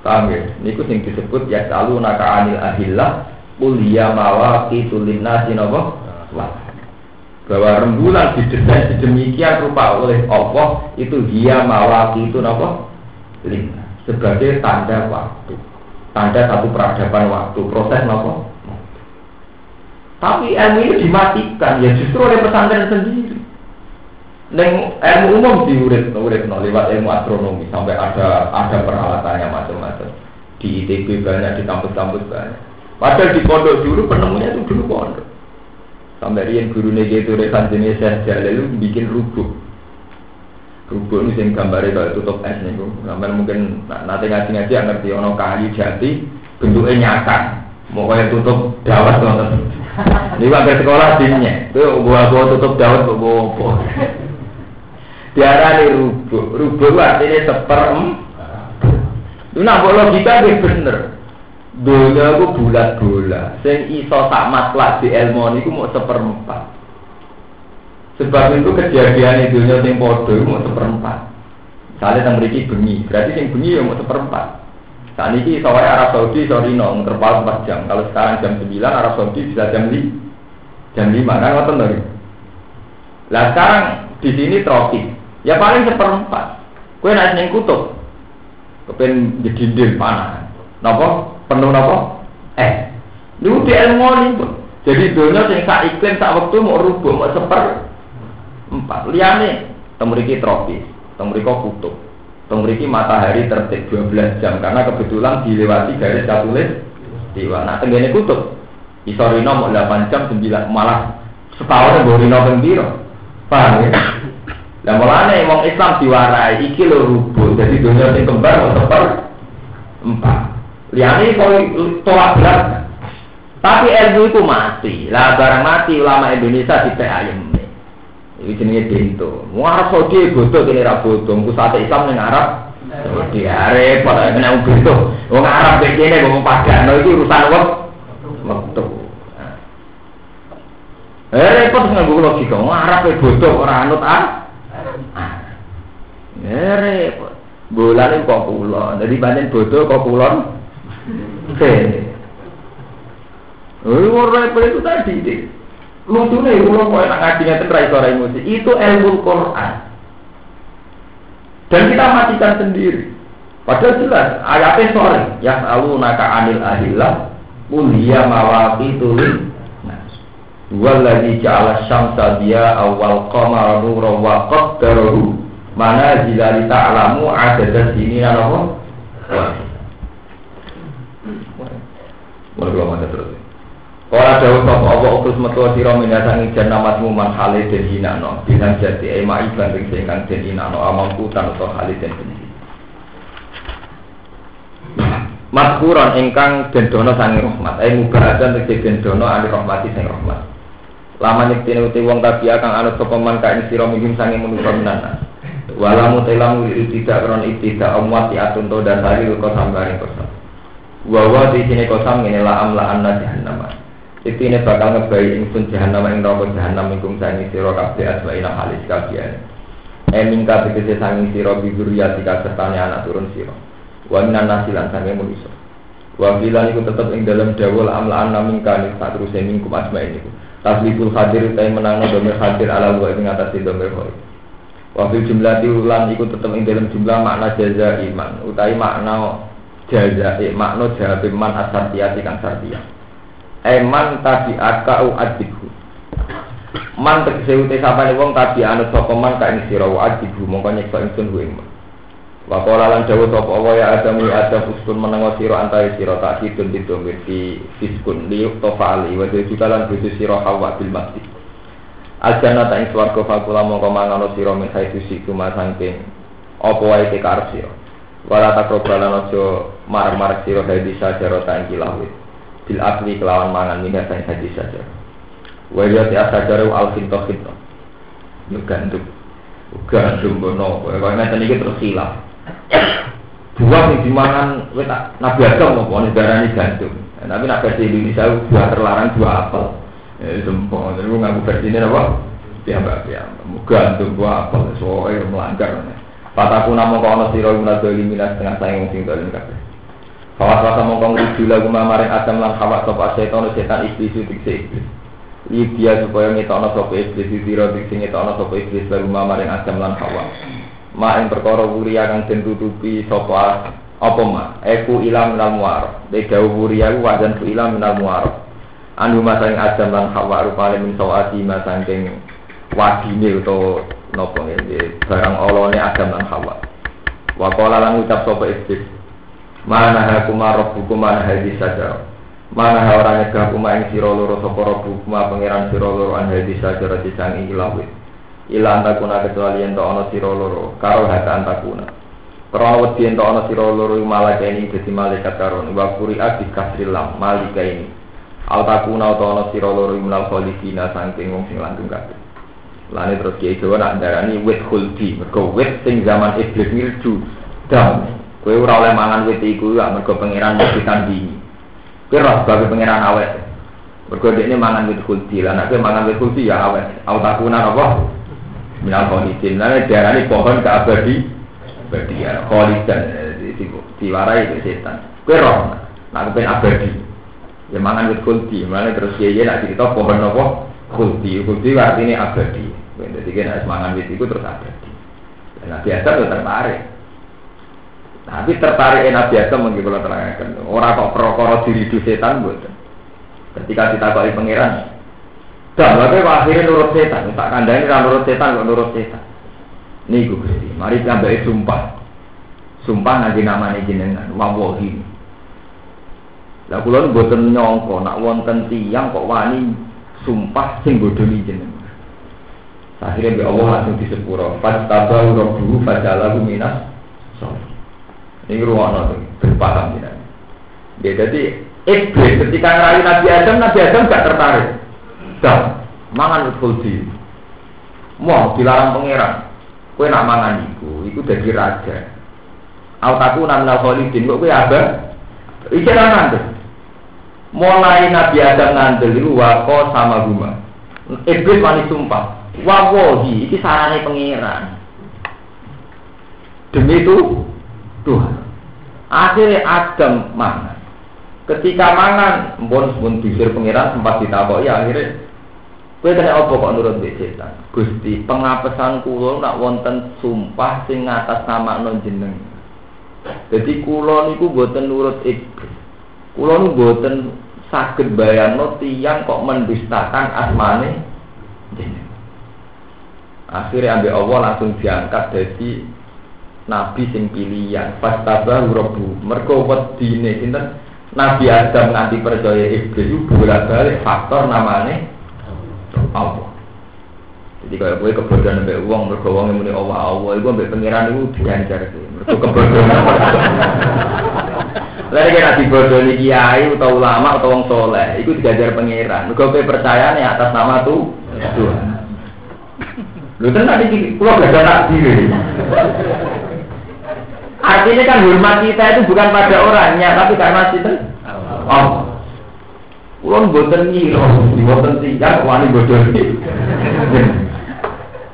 Paham ya? Ini yang disebut ya selalu naka anil ahillah kuliah mawaki tulinna sinapa? Wah bahwa rembulan didesain sedemikian rupa oleh Allah itu dia mawaki itu apa? lima sebagai tanda waktu tanda satu peradaban waktu proses apa? Tapi ilmu ini dimatikan ya justru oleh pesantren sendiri Neng ilmu umum diurit, urit no, lewat ilmu astronomi sampai ada ada peralatannya macam-macam di ITB banyak di kampus-kampus banyak. Padahal di pondok dulu penemunya itu dulu pondok. Sampai rian guru gitu rekan jenis saya jalil bikin rubuk. Rubuk ini sing gambarnya kalau tutup es nih, sampai mungkin nanti ngaji ngaji ngerti ono kayu jati bentuknya nyata. Mau kayak tutup dawat tuh. Ini waktu sekolah dinnya, tuh gua gua tutup dawat gua? Tiara nih rubuk, rubuk artinya seperem. Itu nah logika bener. Dunia itu bulat bola. Sing iso tak matlak di ilmu itu mau seperempat. Sebab itu kejadian dunia podo itu mau seperempat. Misalnya yang memiliki bengi, berarti sing bengi ya mau seperempat. Saat ini soalnya Arab Saudi sorry no terpaut 4 jam. Kalau sekarang jam 9 Arab Saudi bisa jam 5 jam 5 kan ngoten lho. Lah sekarang di sini tropis. Ya paling seperempat. Kue naik ning kutub. Kepen jedindil panah. Napa? penuh apa? Eh, itu di ilmu itu. Jadi dunia yang sak iklim sak waktu mau rubah mau seper empat. Liane temuriki tropis, temuriki kutub, temuriki matahari tertib 12 jam karena kebetulan dilewati garis katulis dewa. Nah tenggene kutub, isorino mau 8 jam 9 malah setahun yang rino pembiro. Paham ya? Lah mulane wong Islam diwarai iki lho rubuh. Jadi dunia sing kembar mau seper empat. Liane kau tolak berat. Tapi ilmu itu mati. Lah barang mati ulama Indonesia di ayam. Ini jenenge bento. Wong Arab Saudi kene ra bodoh. Pusat Islam ning Arab repot kena bento. Wong Arab kene wong padano iki urusan wong metu. Eh repot nganggo logika. Wong Arab e bodoh ora anut ah. Eh repot. Bolane kok kula. Dadi pancen bodoh kok kulon. Oke. Oh, repot itu tadi Lucu nih, kalau mau enak ngajinya itu suara emosi. Itu ilmu Quran. Dan kita matikan sendiri. Padahal jelas ayatnya sore. Ya selalu naka anil ahillah. Mulia mawati tulin. Walladhi ja'ala syamsa dia awal qamar nura wa qaddarahu mana jika ta'lamu ada sini apa? Wah. Wah, terus. Kala dawuh sapa apa utus metu sira minasangi jan namatmu man hale den hinano. Bilang jati ema iklan ring sing kang den hinano amamku tan utawa hale den benci Maskuran ingkang den dono sangi rahmat. Ai mubarakan tegese den dono ali rahmati sing rahmat. Lama nyektine uti wong tabi kang anut sapa man kae sira minggim sangi manusa minana Walamu telamu tidak kron tidak amwat atun to dasari kok sambare kosam Wawa di sini kosam ini la amla anna jahannamah itu ini bakal ngebayi ingsun nama ing neraka jahanam ingkung sangi sira kabeh asmaina halis kabian. E mingka tegese sangi sira biburiyatika sertane anak turun sira. Wa minan nasilan sange manusa. Wa bilan iku tetep ing dalam dawul amlaan naming kani tak terus mingkum asmain iku. Taslibul hadir utai menangno domir hadir ala wa ing atas domir hoi. Wa fil jumlah ulan iku tetep ing dalam jumlah makna jaza iman utai makna jaza makna jawab man asartiyati kang sartiyah eman tadi akau adibhu man tegese uti sapane wong tadi anut sapa man ka ing sira wa adibhu mongko nyekso ingsun ku ing Wa qala lan dawuh sapa wa ya adam ya adam uskun menengo sira antare sira tak kidun didomir di fiskun li tofa ali wa juga lan butuh sira hawa bil masjid. Aljana ta ing swarga fakula mongko mangono sira min haitu siku masangking apa wae te karep sira. Wala takrobalan aja mar-mar sira hadi sajarata ing kilawit bil akli kelawan mangan minyak sang hadis saja. Wajah ti asajaru al finto finto. Yuk gandum. Gandum bono Kalau ini terus hilang. Buah yang dimangan Nabi Adam mau negara ini gandum. Tapi nak versi Indonesia buah terlarang buah apel. Ya sempong Jadi gue ngaku versi ini apa? Piyambak piyambak Gandum buah apel. Soalnya melanggar Pataku nama kau ono siro Guna doli minas Tengah sayang sing dolim Fawas wasa mongkong rujuk lagu mamaring Adam lan hawa sopa setan setan iblis dikse iblis. Libya supaya ngetokno sopa iblis Diro dikse ngetokno sopa iblis lagu mamaring Adam lan hawa. Ma yang perkara wuria kang den tutupi sopa apa ma? Eku ilam minal muar Degawu wuria ku wajan ku ilam minal muar Anu masang Adam lan hawa rupane min sawati masangking wadine utawa nopo ini barang olone Adam lan hawa. Wakola lan ucap sopa iblis Mana hakuma rabbukum mana hadis saja. Mana ha ora nyegah kuma ing sira loro sapa rabbukum pangeran sira loro an hadis saja rati sang ing ilawit. Ila antakuna kecuali ento ana sira loro karo hata antakuna. Krana wedi ento ana sira loro malaikat ini dadi malaikat karon wa abi kasril lam malaikat ini. Al takuna utawa ana sira loro minal khalidina saking wong sing langgeng kabeh. Lane terus kiai Jawa nak darani wit khuldi, mergo wit sing zaman iblis milju. Dam, Kowe ora oleh mangan wit iku ya mergo pangeran mesti tandingi. Kowe ora sebagai pangeran awet. Mergo ini mangan wit kulti, lan nek mangan wit kulti ya awet. Autakuna apa? Minal kholidin. Lan diarani pohon keabadi abadi ya kholidan diwarai itu setan. Kowe ora nak kepen abadi. Ya mangan wit kulti, mana terus kiye nak cerita pohon apa? Kulti, kulti artinya abadi. Jadi kan mangan wit itu terus abadi. Nah biasa tuh tertarik. Tapi tertarik Nabi Adam mungkin kalau terangkan orang kok perokoro diri di setan buat. Ketika kita kali pangeran, dan lalu akhirnya nurut setan. Tak kandang ini nurut setan kok nurut setan. Nih gue kritik. Mari kita ambil sumpah. Sumpah nanti namanya jenengan wawahi. Lah kula mboten nyangka nak wonten tiyang kok wani sumpah sing bodoni jenengan. Akhirnya Allah langsung disepuro. Fastabahu rabbuhu fajalahu minas salih. Ini ruang berpaham ya. Ya jadi iblis ketika ngerayu Nabi Adam, Nabi Adam gak tertarik. Dah, mangan khuldi. Mau dilarang pangeran. Kue nak mangan iku, iku jadi raja. Autaku namna kholidin, kok kue abah? Iki nanti. Mulai Nabi Adam ngandel itu wako sama guma. Iblis wani sumpah. Wawohi, iki sarane pangeran. Demi itu Tuhan. Akhirnya Adam mangan. Ketika mangan, mbon mbon bisir pangeran sempat ditakok ya akhirnya Kowe kena apa kok nurut mbek setan? Gusti, pengapesan kula nak wonten sumpah sing ngatas nama non jeneng. Jadi kula niku boten nurut iblis. Kula niku boten saged bayangno tiyang kok mendustakan asmane jeneng. Akhirnya ambil Allah langsung diangkat jadi nabi sing pilihan. Pas tabah rabbu. Mergo wedine sinten? Nabi Adam nanti percaya iblis itu bolak-balik faktor namanya Allah. Jadi kalau gue kebodohan sampai uang, mereka uang yang muni Allah Allah, itu sampai pengiran itu diancar sih. Mereka kebodohan. Lalu kena dibodohi kiai atau ulama atau orang soleh, itu diajar pengiran. Mereka gue percaya nih atas nama tuh Tuhan. Lu kan tadi pulau gak diri. Artinya kan hormat kita itu bukan pada orangnya, tapi karena kita Allah. Kulon boten nyiro, boten tinggal, wani bodoh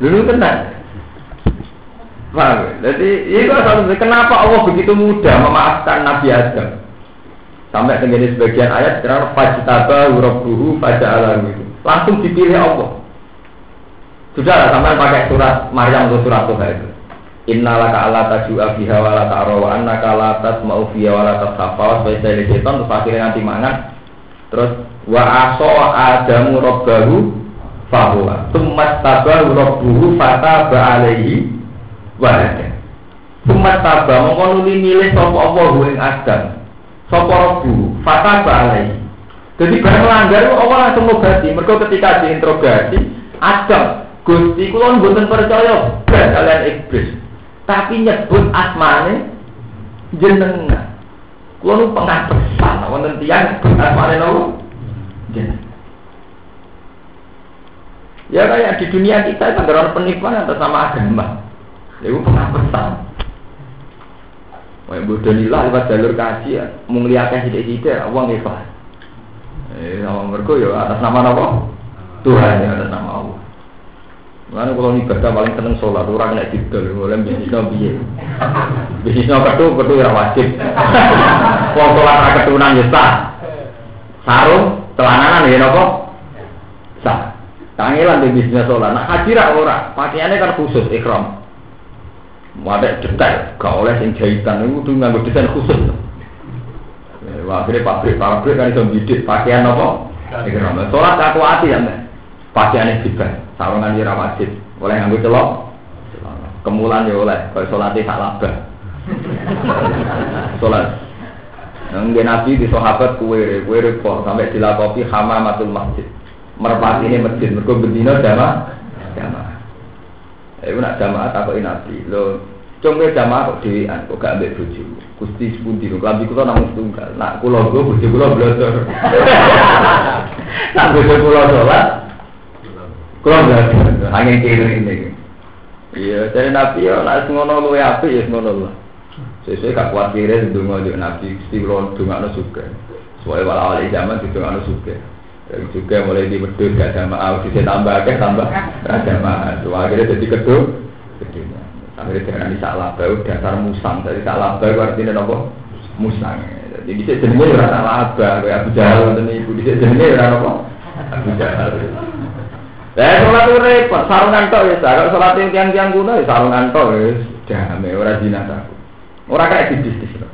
Dulu tenang. Paham? Jadi itu asal kenapa Allah begitu mudah memaafkan Nabi Adam? Sampai dengan sebagian ayat karena fajtaba rabbuhu faja'alahu itu. Langsung dipilih Allah. Sudah sampai pakai surat Maryam atau surat Tuhan itu. Innalaka ala tajua biha wa la ta'ra wa annaka la tasma'u fiha wa la tashafa wa terus akhirnya nanti mangan Terus wa aso adamu robbahu fahuwa. Tumat tabahu robbuhu fataba alaihi wahada. Tumat tabah mengkonuli milih sopo Allah ing Adam. Sopo robbuhu fataba alaihi. Jadi barang melanggar Allah langsung ngobati. Mereka ketika diinterogasi Adam Gusti kula mboten percaya blas kalian iblis. Tapi nyebut asmane jenengan. Kulo nu pengapesan, wonten tiyang asmane nopo? Ya kayak di dunia kita itu ada penipuan atas nama agama. Itu pengapesan. Wah, bodoh nilah lewat jalur kaji ya, menglihatkan sidik-sidik, uang ikhlas. Eh, nama mereka ya atas nama apa? Tuhan ya atas nama Allah. Mana kalau ibadah paling seneng sholat, orang kena didol, boleh bisnisnya biye. Bisnisnya ketu, ketu ya wajib. Kalau sholat ra ketunan ya sah. Sarung, celananan ya nopo? Sah. Kangelan di bisnisnya sholat. Nah haji rak ora, pakaiannya kan khusus ikram. Ada detail, gak oleh sing jahitan itu tuh nganggo desain khusus. Wah, akhirnya pabrik-pabrik kan itu bidik pakaian apa? Ikram. Sholat aku hati ya, pakaiannya juga sarungan ora wajib oleh nganggo celok. Kemulan ya oleh kalau sholat tak labah sholat. Nggak nabi di sahabat kue kue repot. Sampai dilakopi matul masjid. Merpati ini masjid. Mereka berdino jama jama itu nak jamaah takut nabi. Lo cuma jamaah kok dewian kok gak ambil buju gusti sepundi? Lo klambi kulo namun setunggal. Nak kulo gue buju kulo belajar nak buju kulo sholat Kulo belajar, angin kiri ini. Iya, dari Nabi ya, nak ngono lu ya api ya ngono lah. Sesuai kak kuat kiri Nabi, si kulo dunga no suka. Soalnya wala wali zaman di dunga no suka. Dari juga mulai di gak ada maaf, bisa tambah ke tambah ada maaf. Akhirnya jadi kedua, kedua. Akhirnya dengan salah dasar musang, dari salah bau artinya nopo musang. Jadi bisa jenenge ya salah bau, Abu Jahal dan ibu bisa jenenge ya nopo Abu Jahal. Lah sholat itu repot, sarungan tok ya, kalau sholat yang tiang-tiang kuno ya sarungan tok ya, damai orang jinak aku. Orang kayak di loh.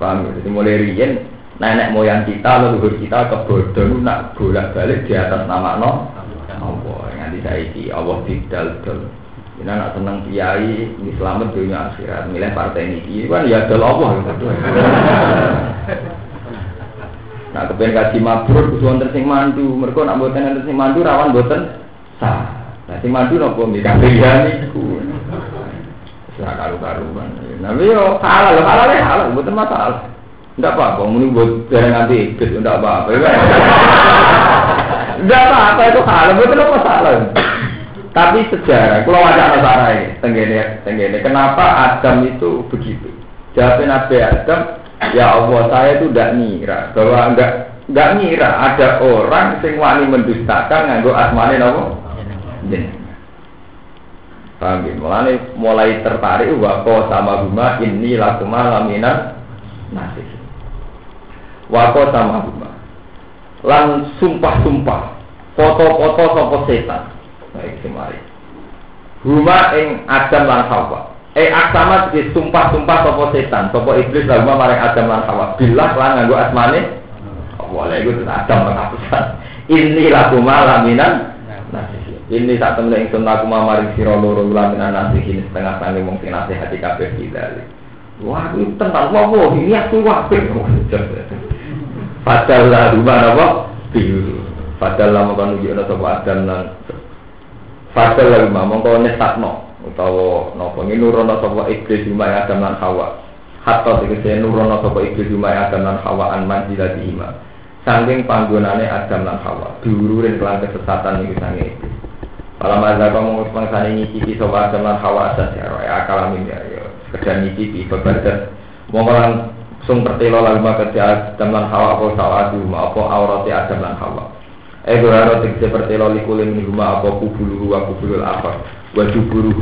Paham ya? Jadi mulai rian, nenek moyang kita, leluhur kita kebodohan nak bolak balik di atas nama no. Allah, nganti saiki Allah tidak dal. Ini anak seneng kiai, ini selamat dunia akhirat, milih partai ini, kan ya dal Allah. Nah, kepen kaji mabrur kudu wonten sing mandu. Mergo nak mboten wonten sing mandu rawan mboten sah. Nah, sing mandu napa nggih kabeh niku. Ora karu-karuan. Nah, yo halal, halal ya halal, mboten masalah. Enggak apa-apa, muni buat jarang nanti ikut, enggak apa-apa. Enggak apa-apa itu halal, mboten masalah. Tapi sejarah, kalau wajah Nasara ini, tenggene, tenggene, kenapa Adam itu begitu? Jawabnya Nabi Adam, ya Allah saya itu tidak ngira bahwa enggak enggak ngira ada orang sing wani mendustakan nganggo asmane napa? Jenengan. Paham? Mulai, mulai tertarik wako sama Buma ini lakuma laminan nasih. Wako sama Buma. Lan sumpah-sumpah foto-foto sopo setan Baik semari. Huma ing Adam lan Hawa. Eh aksama sumpah-sumpah sopo setan, sopo iblis lalu maring Adam lan Hawa. Bilah lan nganggo asmane. Boleh itu Adam lan. Ini lagu malaminan. Ini saat temen ingsun lagu maring sira loro laminan nasihin setengah sange mung sing nasihati kabeh kita. Wah, itu tentang wah, ini aku wae. Padahal lagu apa? Biru. Padahal kan uji ada sopo Adam lan Fadal lagi mah mongko nesakno utawa napa nurono sapa iblis lima Adam lan Hawa. Hatta tegese nurono sapa iblis lima Adam lan Hawa an manjilati ima. Sangking panggonane Adam lan Hawa. Diururin kelan kesesatan iki sange iblis. Kalau mazhab kamu pangsane nyicipi sapa Adam lan Hawa saja ya akal amin ya ya. Sekedar nyicipi bebadan. Mongko lan sung pertelo lalu maka Adam lan Hawa apa sawatu apa aurate Adam lan Hawa. Eh berharap tegese pertelo likulin huma apa kubulu wa kubulul apa wa juburu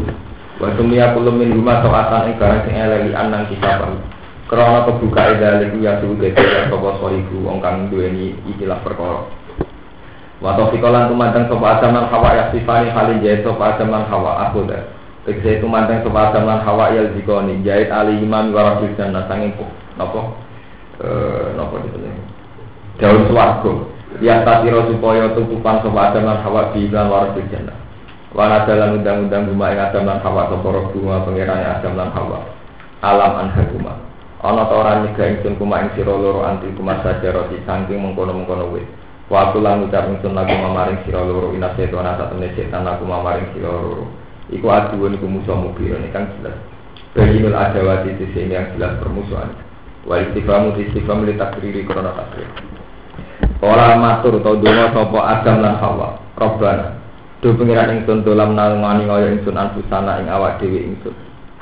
wa tumia kulum min huma soatan ing barang sing eleli anang kita baru Karena kebuka edalik ya suhu dede ya sopa soriku wong kang duweni ikilah perkara. Wa taufiqalan tumandang sopa adam lan hawa ya sifani halin jahit sopa adam lan hawa aku dah. Tegese tumandang sopa adam lan hawa ya zikoni jahit ali imam wa rasul jannah sanging nopo? Eh nopo disebut daun suwargo. Ya tatiro supaya tutupan sopa adam lan hawa bilan waras jannah. Wana dalam undang-undang rumah yang adam lan hawa soporok rumah pengirannya adam lan hawa. Alam anha rumah. Ana ta ora nyegah ingsun kuma ing sira loro anti kuma saja roti saking mengkono-mengkono wit. Waktu lan ucap ingsun lagu mamaring sira loro ina setan asa temne setan lagu mamaring sira loro. Iku aduun iku musuh mobil ini kan jelas. Bayinul adawati di sini yang jelas permusuhan. Wal istifamu istifam li takriri korona takrir. Ora matur utawa donga sapa Adam lan Hawa. Robbana. Do pengiran ingsun dolam nalungani kaya ingsun anfusana ing awak dhewe ingsun.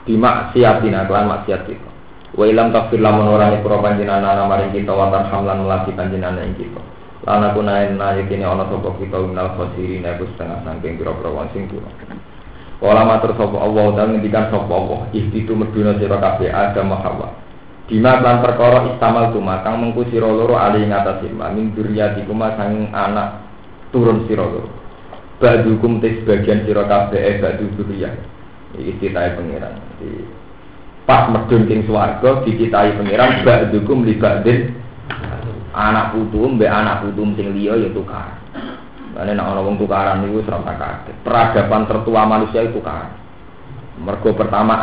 Dimak siatina kelan maksiat kita. Wa ilam takfir lamun ora nyepuro panjenengan maring kita wa tarhamlan melati panjenengan ing kita. Lan aku naen nae kene ana kita minal khosirin aku setengah saking pira-pira wong sing. Kala matur sapa Allah dan ngendikan sapa Allah, ihtitu meduna sira kabeh Adam Hawa. Bima lan perkara istamal tuma kang mengku sira loro ali ngatas ilma min duriyati kuma sang anak turun sira loro. Badukum te sebagian sira kabeh e badu duriyah. Iki citahe pangeran. Pas medun king swarga dicitahi pangeran badukum li badin anak putu mbek anak putu sing liya ya tukar. Lan nek ana wong tukaran niku ora kaget. Peradaban tertua manusia itu tukaran. Mergo pertama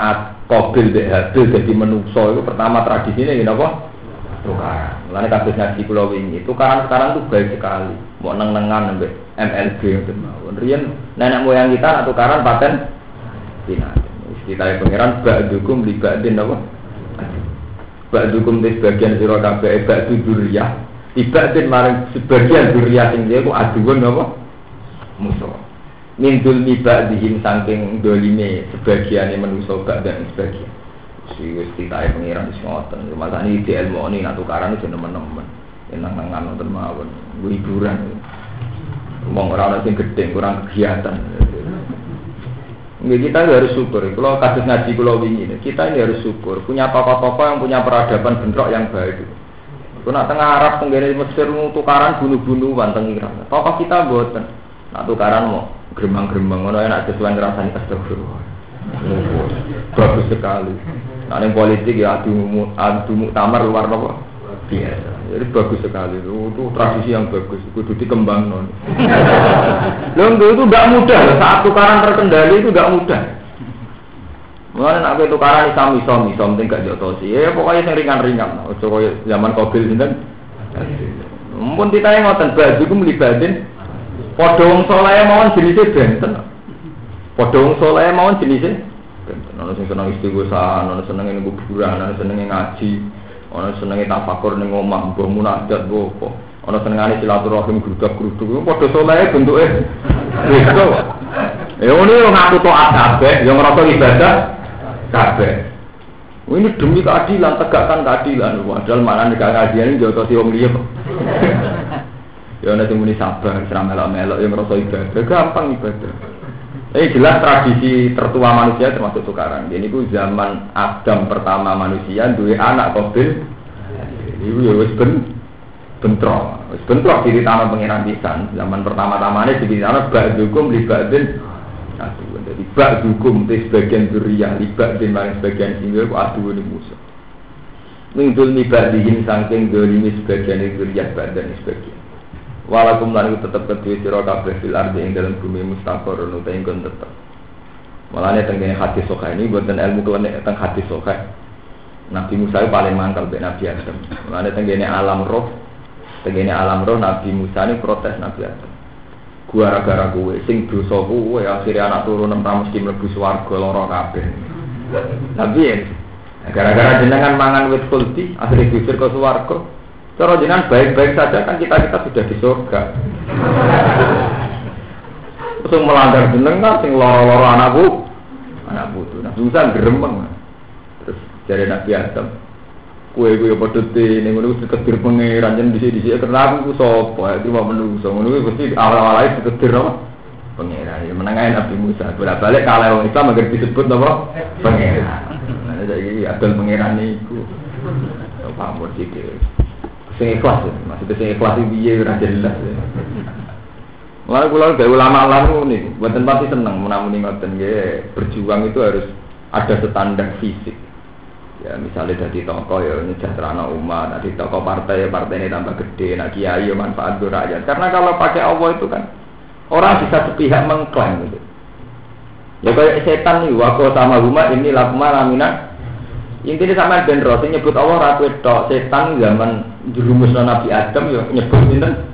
Kobil dek Habil jadi menungso itu pertama tradisinya ini apa? Tukaran. Kasus ngaji pulau ini tukaran sekarang tuh baik sekali. Mau neng nengan sampai MLB itu mau. Rian nenek moyang kita nak tukaran paten. Kita yang pangeran bak dukung di bak din apa? Bak dukung di sebagian siro kabe bak itu duriyah. Ibak din maring sebagian duriyah sing dia ku aduan apa? Musuh min dulmi ba'dihim saking dolime sebagian manusa dan sebagian si wis titahe pengiran wis ngoten masane ide ilmu ini nak tukaran itu nemen-nemen enang nangan wonten mawon hiburan wong ora ana sing gedhe kurang kegiatan Nggak, kita harus syukur. Kalau kasus ngaji pulau ini, kita ini harus syukur. Punya tokoh-tokoh yang punya peradaban bentrok yang baik. Kalau tengah Arab, tenggara Mesir, tukaran bunuh-bunuhan, tengah Tokoh kita buatan. Nak tukaran mau gerembang-gerembang ngono enak sesuai ngrasani astagfirullah. Bagus sekali. Nah, yang politik ya adu adu muktamar luar apa? Biasa. Jadi bagus sekali itu, itu tradisi yang bagus. Itu dikembang non. Lalu itu tidak mudah. Saat tukaran terkendali itu tidak mudah. Mulane nek kowe tukaran isam isam isam penting gak jotos. Ya pokoknya yang ringan-ringan. Ojo zaman Kobil sinten. Mumpun ditanya ngoten baju ku mlibatin Padha wong saleh mawon jenise benten. Padha wong saleh mawon jenise Ana sing seneng istighosah, ana seneng ning kuburan, ana seneng ngaji, ana seneng tafakur ning omah, mbah munajat apa. Ana senengane silaturahim grudak-gruduk. Padha saleh bentuke. Beda. Ya ini yang ngaku toat kabeh, yang ngerasa ibadah kabeh. Ini demi keadilan, tegakkan keadilan. Padahal mana nih keadilan ini jauh si om liya. Ya nanti muni sabar, seram melok-melok yang ngerasa ibadah, gampang ibadah. Ini jelas tradisi tertua manusia termasuk sekarang. Ini ku zaman Adam pertama manusia, dua anak Kobil. Ini ya wis ben bentrok, wis bentrok di tanah pengiran pisan. Zaman pertama-tamanya di tanah bak hukum libadin satu. Jadi bak hukum di sebagian durian, libak din maring sebagian singgah ku aduh ini musuh. Mingdul nibadihin saking dolimi sebagian durian badan sebagian. Walakum lan tetep kedua sira kabeh fil ardi ing dalam bumi mustaqor nu ing kon tetep. Malane tengene hadis soka ini buatan ilmu klenek teng hadis soka. Nabi Musa paling mangkal be Nabi Adam. Malane tengene alam roh, tengene alam roh Nabi Musa ini protes Nabi Adam. Gara-gara gue sing dosa gue akhirnya anak turun ra mesti mlebu swarga lara kabeh. Tapi ya gara-gara jenengan mangan wit kulti akhirnya diusir ke swarga. Cara jenengan baik-baik saja kan kita kita sudah di surga. Terus melanggar jeneng kan sing loro-loro anakku, anak putu. Nah, susah geremeng. Terus dari Nabi Adam, kue kue pedut ini menurut seketir pangeran di sini sini kenapa aku sopo itu mau menungso menungso pasti awal-awal itu seketir apa? Pangeran ya menangai Nabi Musa. Bolak balik kalau orang Islam agar disebut apa? Pangeran nah jadi adol pangeran itu. Pamor sih sing ikhlas ya. Maksudnya sing ikhlas itu piye ora jelas ya. Mulai kula gawe ulama lalu nih, buatan pasti seneng menamuni ngoten nggih. Berjuang itu harus ada standar fisik. Ya misalnya dari toko ya ini jahterana umat, dari toko partai partai ini tambah gede, nah kiai ya manfaat rakyat. Karena kalau pakai Allah itu kan orang bisa sepihak mengklaim gitu. Ya kayak setan nih, wako sama umat ini lakuma lamina Intinya sama ben roh, nyebut Allah ratu tok setan zaman jerumus Nabi Adam ya nyebut sinten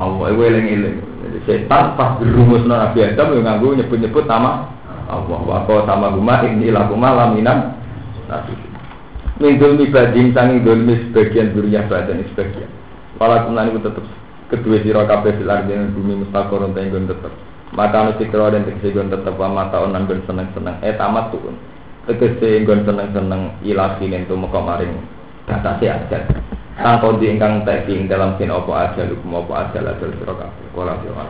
Allah iku eling-eling. Jadi setan pas jerumus Nabi Adam ya nganggo nyebut-nyebut nama Allah. Wa sama guma ini lakuma laminan nabi. Min dulmi badin sangi dulmi sebagian duriya badan sebagian. Walakum lan iku tetep kedua sira kabeh fil ardi bumi mustaqor enten tetep. Mata sikro dan tegese tetep wa mata onan ben seneng-seneng. Eh tamat tuun tegese enggon seneng-seneng ilasi nentu mekok maring batase ajal. Sang kondi ingkang teking dalam sin opo aja lukum opo ajal, ajal sirokak. Kuala biar